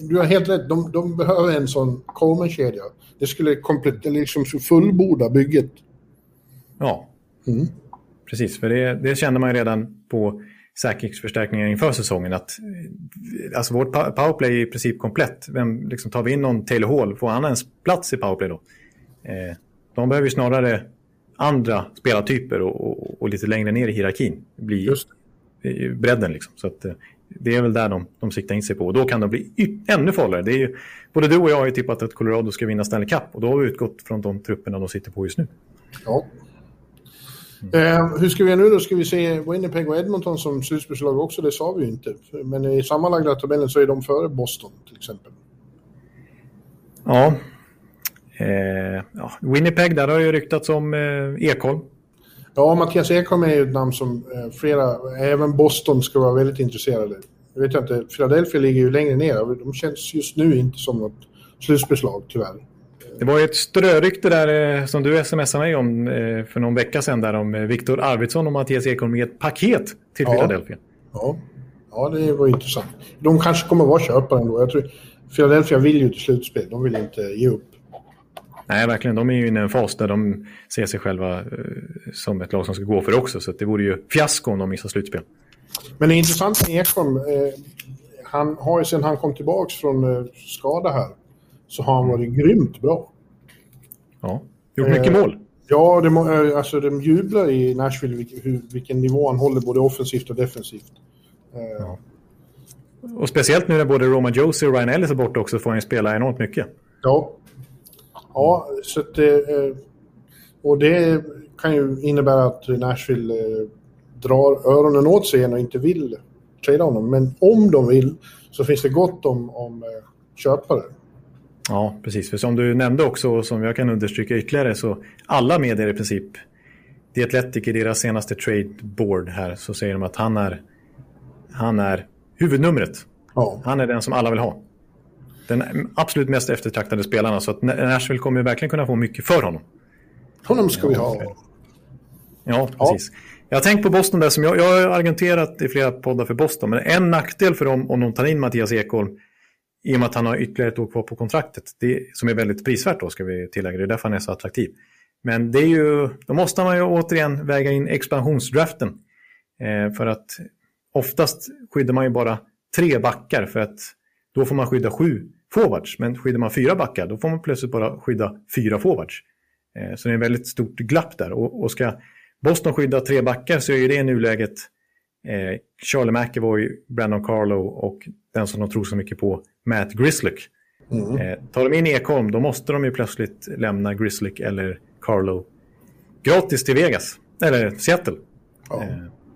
du har helt rätt. De, de behöver en sån Coleman-kedja. Det skulle komplett, liksom fullborda bygget. Ja, mm. precis. För det, det kände man ju redan på säkerhetsförstärkningar inför säsongen. Att, alltså vårt powerplay är i princip komplett. Vem, liksom, tar vi in någon Taylor Hall, får han ens plats i powerplay då? Eh, de behöver ju snarare andra spelartyper och, och, och, lite längre ner i hierarkin. Bli Just. Bredden liksom. Så att, eh, det är väl där de, de siktar in sig på. Och då kan de bli ännu farligare. Det är ju, både du och jag har ju tippat att Colorado ska vinna Stanley Cup. Och då har vi utgått från de trupperna de sitter på just nu. Ja. Eh, hur ska vi göra nu då? Ska vi se Winnipeg och Edmonton som slutspelslag också? Det sa vi ju inte. Men i sammanlagda tabellen så är de före Boston till exempel. Ja. Eh, ja. Winnipeg, där har ju ryktats om eh, Ekholm. Ja, Mattias Ekholm är ju ett namn som eh, flera, även Boston ska vara väldigt intresserade. Jag vet inte, Philadelphia ligger ju längre ner. De känns just nu inte som något slutspelslag tyvärr. Det var ju ett strörykte där eh, som du smsade mig om eh, för någon vecka sedan där om Viktor Arvidsson och Mattias Ekholm i ett paket till ja. Philadelphia. Ja. ja, det var intressant. De kanske kommer vara köpare ändå. Jag tror Philadelphia vill ju till slutspel. De vill inte ge upp. Nej, verkligen. De är ju inne i en fas där de ser sig själva eh, som ett lag som ska gå för det också. Så det vore ju fiasko om de missar slutspel. Men det är intressant med Ekholm. Eh, han har ju sedan han kom tillbaka från eh, skada här så har han varit grymt bra. Ja, gjort mycket eh, mål. Ja, det, eh, alltså de jublar i Nashville hur, vilken nivå han håller både offensivt och defensivt. Eh, ja. Och speciellt nu när både Roma Josie och Ryan Ellis är borta också får han spela enormt mycket. Ja, Ja, så att, eh, och det kan ju innebära att Nashville eh, drar öronen åt sig och inte vill trada honom. Men om de vill så finns det gott om, om eh, köpare. Ja, precis. För som du nämnde också, och som jag kan understryka ytterligare, så alla medier i princip, The Athletic i deras senaste trade board här, så säger de att han är, han är huvudnumret. Ja. Han är den som alla vill ha den absolut mest eftertraktade spelarna. Så att Nashville kommer verkligen kunna få mycket för honom. Honom ska vi ha. Ja, precis. Ja. Jag har tänkt på Boston där, som jag, jag har argumenterat i flera poddar för Boston. Men en nackdel för dem om de tar in Mattias Ekholm i och med att han har ytterligare ett år kvar på kontraktet, det, som är väldigt prisvärt då ska vi tillägga, det är därför han är så attraktiv. Men det är ju, då måste man ju återigen väga in expansionsdraften. Eh, för att oftast skyddar man ju bara tre backar för att då får man skydda sju forwards. Men skyddar man fyra backar då får man plötsligt bara skydda fyra forwards. Eh, så det är en väldigt stort glapp där. Och, ska Boston skydda tre backar så är det i nuläget eh, Charlie McAvoy, Brandon Carlo och den som de tror så mycket på, Matt Grislick. Mm. Eh, tar de in Ekholm då måste de ju plötsligt lämna Grislick eller Carlo gratis till Vegas, eller Seattle. Ja.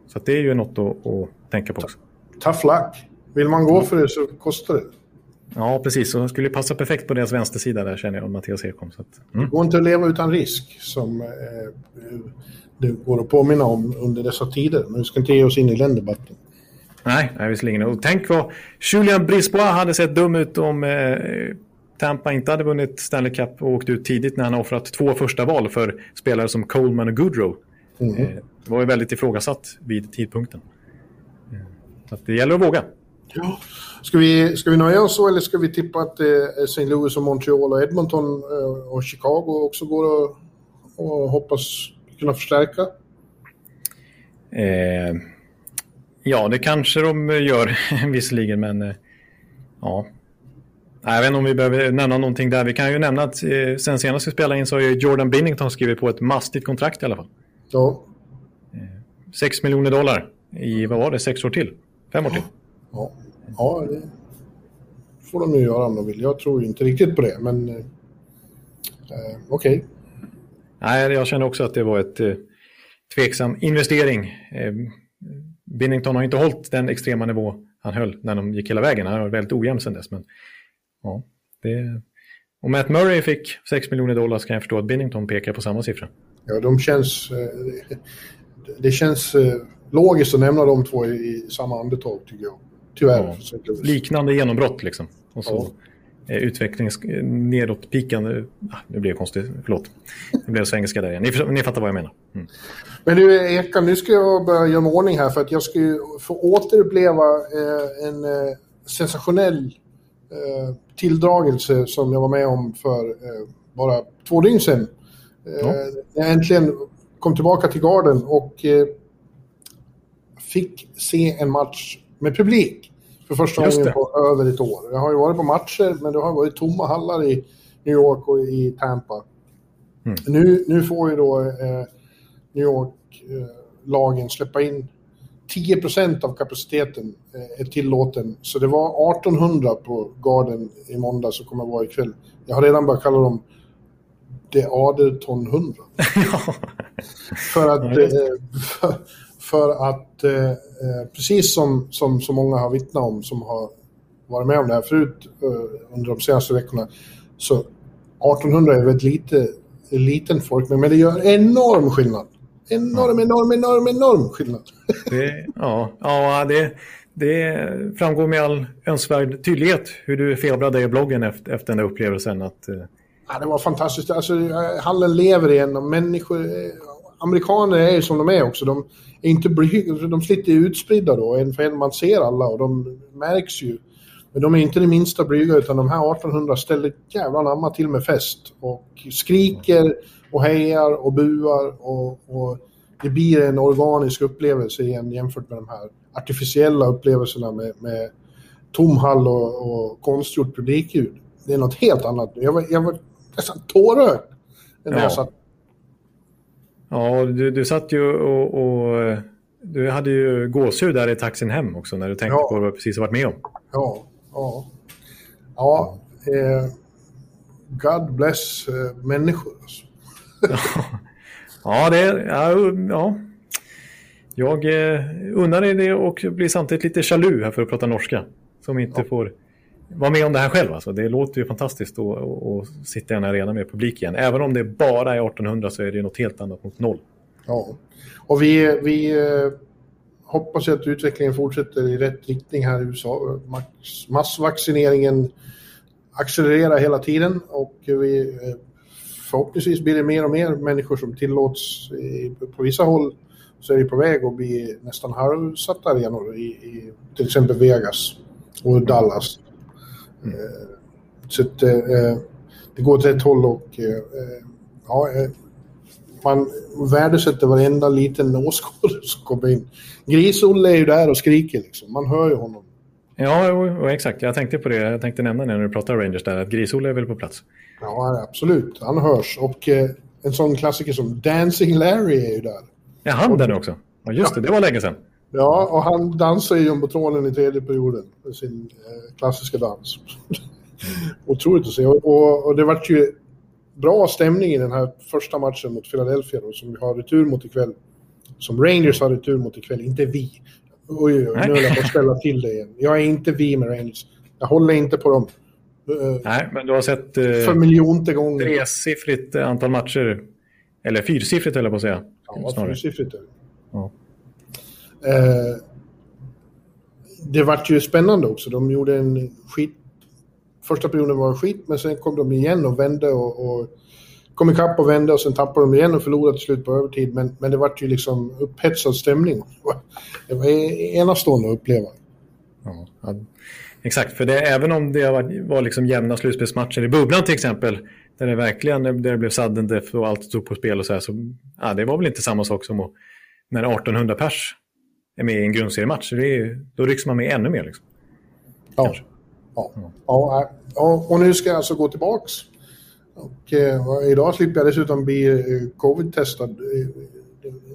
Så det är ju något att, att tänka på också. Tough luck. Vill man gå för det så kostar det. Ja, precis. Och skulle passa perfekt på deras vänstersida där känner jag, om Mattias Ekholm. Så att, mm. Det går inte att leva utan risk, som eh, det går att påminna om under dessa tider. Men vi ska inte ge oss in i den debatten. Nej, nej visserligen. Och tänk vad Julian Brisbois hade sett dum ut om eh, Tampa inte hade vunnit Stanley Cup och åkt ut tidigt när han offrat två första val för spelare som Coleman och Goodrow. Mm. Eh, det var ju väldigt ifrågasatt vid tidpunkten. Eh, så det gäller att våga. Ja. Ska vi, ska vi nöja oss så eller ska vi tippa att eh, St. Louis och Montreal och Edmonton eh, och Chicago också går att och hoppas kunna förstärka? Eh, ja, det kanske de gör visserligen, men eh, ja. Jag vet inte om vi behöver nämna någonting där. Vi kan ju nämna att eh, sen senast vi spelade in så har Jordan Binnington skrivit på ett mastigt kontrakt i alla fall. Ja. 6 miljoner dollar i, vad var det, sex år till? Fem år till? Ja, ja det får de ju göra om de vill. Jag tror inte riktigt på det, men eh, okej. Okay. Nej, jag känner också att det var ett eh, tveksam investering. Eh, Binnington har inte hållit den extrema nivå han höll när de gick hela vägen. Han har varit väldigt ojämn sedan dess. Men, ja, det... Om Matt Murray fick 6 miljoner dollar så kan jag förstå att Binnington pekar på samma siffra. Ja, de känns... Eh, det känns eh, logiskt att nämna de två i, i samma andetag, tycker jag. Tyvärr. Ja. Liknande genombrott liksom. Och så eh, utvecklings... nedåt pikande... Ah, nu blev det konstigt, förlåt. Det blev svengelska där igen. Ni, ni fattar vad jag menar. Mm. Men du Eka, nu ska jag börja göra ordning här för att jag ska ju få återuppleva eh, en eh, sensationell eh, tilldragelse som jag var med om för eh, bara två dygn sedan. Eh, ja. Jag äntligen kom tillbaka till garden och eh, fick se en match med publik för första gången på över ett år. Jag har ju varit på matcher, men det har varit tomma hallar i New York och i Tampa. Mm. Nu, nu får ju då eh, New York-lagen eh, släppa in 10% av kapaciteten eh, är tillåten. Så det var 1800 på Garden i måndag som kommer att vara ikväll. Jag har redan börjat kalla dem The Aderton 100. för att, ja, för, för, att eh, precis som, som så många har vittnat om som har varit med om det här förut under de senaste veckorna så 1800 är väldigt lite, liten folkmängd men det gör enorm skillnad enorm, enorm, enorm, enorm skillnad. Det, ja, ja det, det framgår med all önskvärd tydlighet hur du febrade i bloggen efter, efter den där upplevelsen. Att, eh, ja, det var fantastiskt. Alltså, hallen lever igen och människor... Amerikaner är ju som de är också. De, är inte blyga, de sitter utspridda då, en för en. Man ser alla och de märks ju. Men de är inte det minsta blyga utan de här 1800 ställer jävla namma till med fest och skriker och hejar och buar och, och, det blir en organisk upplevelse igen jämfört med de här artificiella upplevelserna med, med tom hall och, och konstgjort publikljud. Det är något helt annat. Jag var, jag var nästan tårögd när ja. jag satt. Ja, du, du satt ju och, och du hade ju gåshud där i taxin hem också när du tänkte ja. på vad du precis varit med om. Ja, ja. Ja, eh, God bless eh, människor. Alltså ja, det ja, ja. Jag eh, unnar dig det och blir samtidigt lite chalu här för att prata norska. Som inte ja. får vara med om det här själv. Alltså. Det låter ju fantastiskt att sitta i en arena med publik igen. Även om det bara är 1800 så är det något helt annat mot noll. Ja, och vi, vi eh, hoppas att utvecklingen fortsätter i rätt riktning här i USA. Massvaccineringen accelererar hela tiden och vi eh, förhoppningsvis blir det mer och mer människor som tillåts på vissa håll så är det på väg att bli nästan halvsatta arenor i, i till exempel Vegas och Dallas. Mm. Eh, så att, eh, det går åt rätt håll och eh, ja, man värdesätter varenda liten åskådare som kommer in. Gris-Olle är ju där och skriker liksom. Man hör ju honom. Ja, exakt. Jag tänkte på det. Jag tänkte nämna det när du pratade Rangers där, att Gris-Olle är väl på plats. Ja, absolut. Han hörs. Och eh, en sån klassiker som Dancing Larry är ju där. Ja, han där också. Ja, just det. Det var länge sedan. Ja, och han dansar ju jumbotronen i tredje perioden med sin eh, klassiska dans. Otroligt att se. Och, och, det vart ju bra stämning i den här första matchen mot Philadelphia då, som vi har retur mot ikväll. Som Rangers har retur mot ikväll, inte vi. Oj, oj, oj, nu höll jag på att ställa till det igen. Jag är inte vi med Rangers. Jag håller inte på dem. Eh, Nej, men du har sett eh, för miljonte gånger. tresiffrigt antal matcher. Eller fyrsiffrigt eller på att säga. Ja, snarare. fyrsiffrigt ja eh, Det vart ju spännande också. De gjorde en skit... Första perioden var skit, men sen kom de igen och vände och, och kom ikapp och vände och sen tappade de igen och förlorade till slut på övertid. Men, men det vart ju liksom upphetsad stämning. Det var e- enastående att uppleva. Ja, Exakt, för det, även om det var, var liksom jämna slutspelsmatcher i bubblan till exempel, där det verkligen där det blev sudden death och allt stod på spel och så här, så ja, det var väl inte samma sak som att, när 1800 pers är med i en grundseriematch. Det är, då rycks man med ännu mer. Liksom. Ja. Ja. Ja. ja. Och nu ska jag alltså gå tillbaks. Och, eh, idag slipper jag dessutom bli eh, covid-testad. Eh,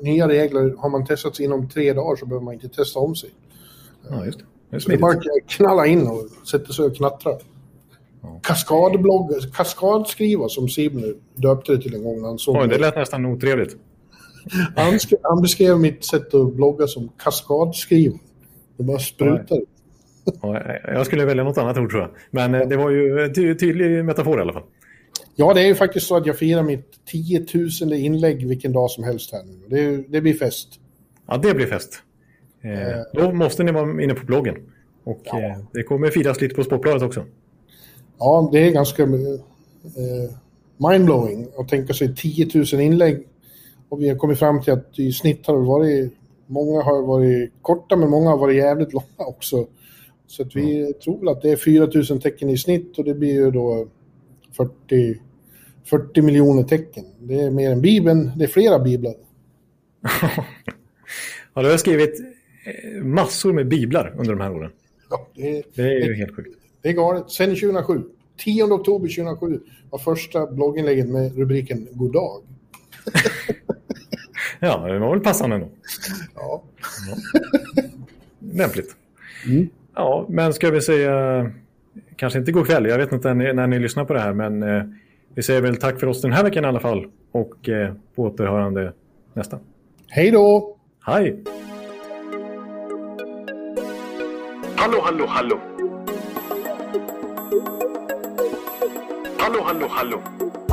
nya regler, har man testats inom tre dagar så behöver man inte testa om sig. Ja, just det. Det är bara knalla in och sätta sig och knattra. Ja. Kaskadblogg, kaskadskriva som Simon döpte det till en gång. Han såg Oj, det lät nästan otrevligt. Han, han, beskrev mitt sätt att blogga som kaskadskriva. Det bara sprutar. Ja, jag skulle välja något annat ord tror jag. Men eh, det var ju ty tydlig metafor i alla fall. Ja, det är ju faktiskt så att jag firar mitt 10 000 inlägg vilken dag som helst här nu. Det, det blir fest. Ja, det blir fest. Eh, då måste ni vara inne på bloggen. Och ja. eh, det kommer firas lite på Sportbladet också. Ja, det är ganska eh, mindblowing att tänka sig 10 000 inlägg. Och vi har kommit fram till att i snitt har det varit, många har varit korta men många har varit jävligt långa också. Så att vi mm. tror att det är 4 000 tecken i snitt och det blir ju då 40, 40 miljoner tecken. Det är mer än Bibeln, det är flera biblar. ja, du har skrivit eh, massor med biblar under de här åren. Ja, det, det är ju det, helt sjukt. Det är galet. Sen 2007. 10 oktober 2007 var första blogginlägget med rubriken God dag. ja, det var väl passande ändå. Ja. ja. Lämpligt. Mm. Ja, men ska vi säga kanske inte god kväll. Jag vet inte när ni, när ni lyssnar på det här, men eh, vi säger väl tack för oss den här veckan i alla fall och eh, på återhörande nästa. Hej då! Hej! Hallå, hallå, hallå! Hallå, hallå, hallå!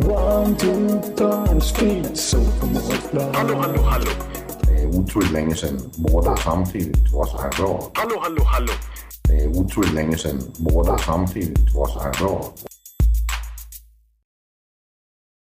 One, two, time, speed, so Hallå, hallå, hallå! Det är otroligt länge sedan båda samtidigt var så här bra. Hallå, hallå, hallå! Det är otroligt länge sedan båda samtidigt var så här bra.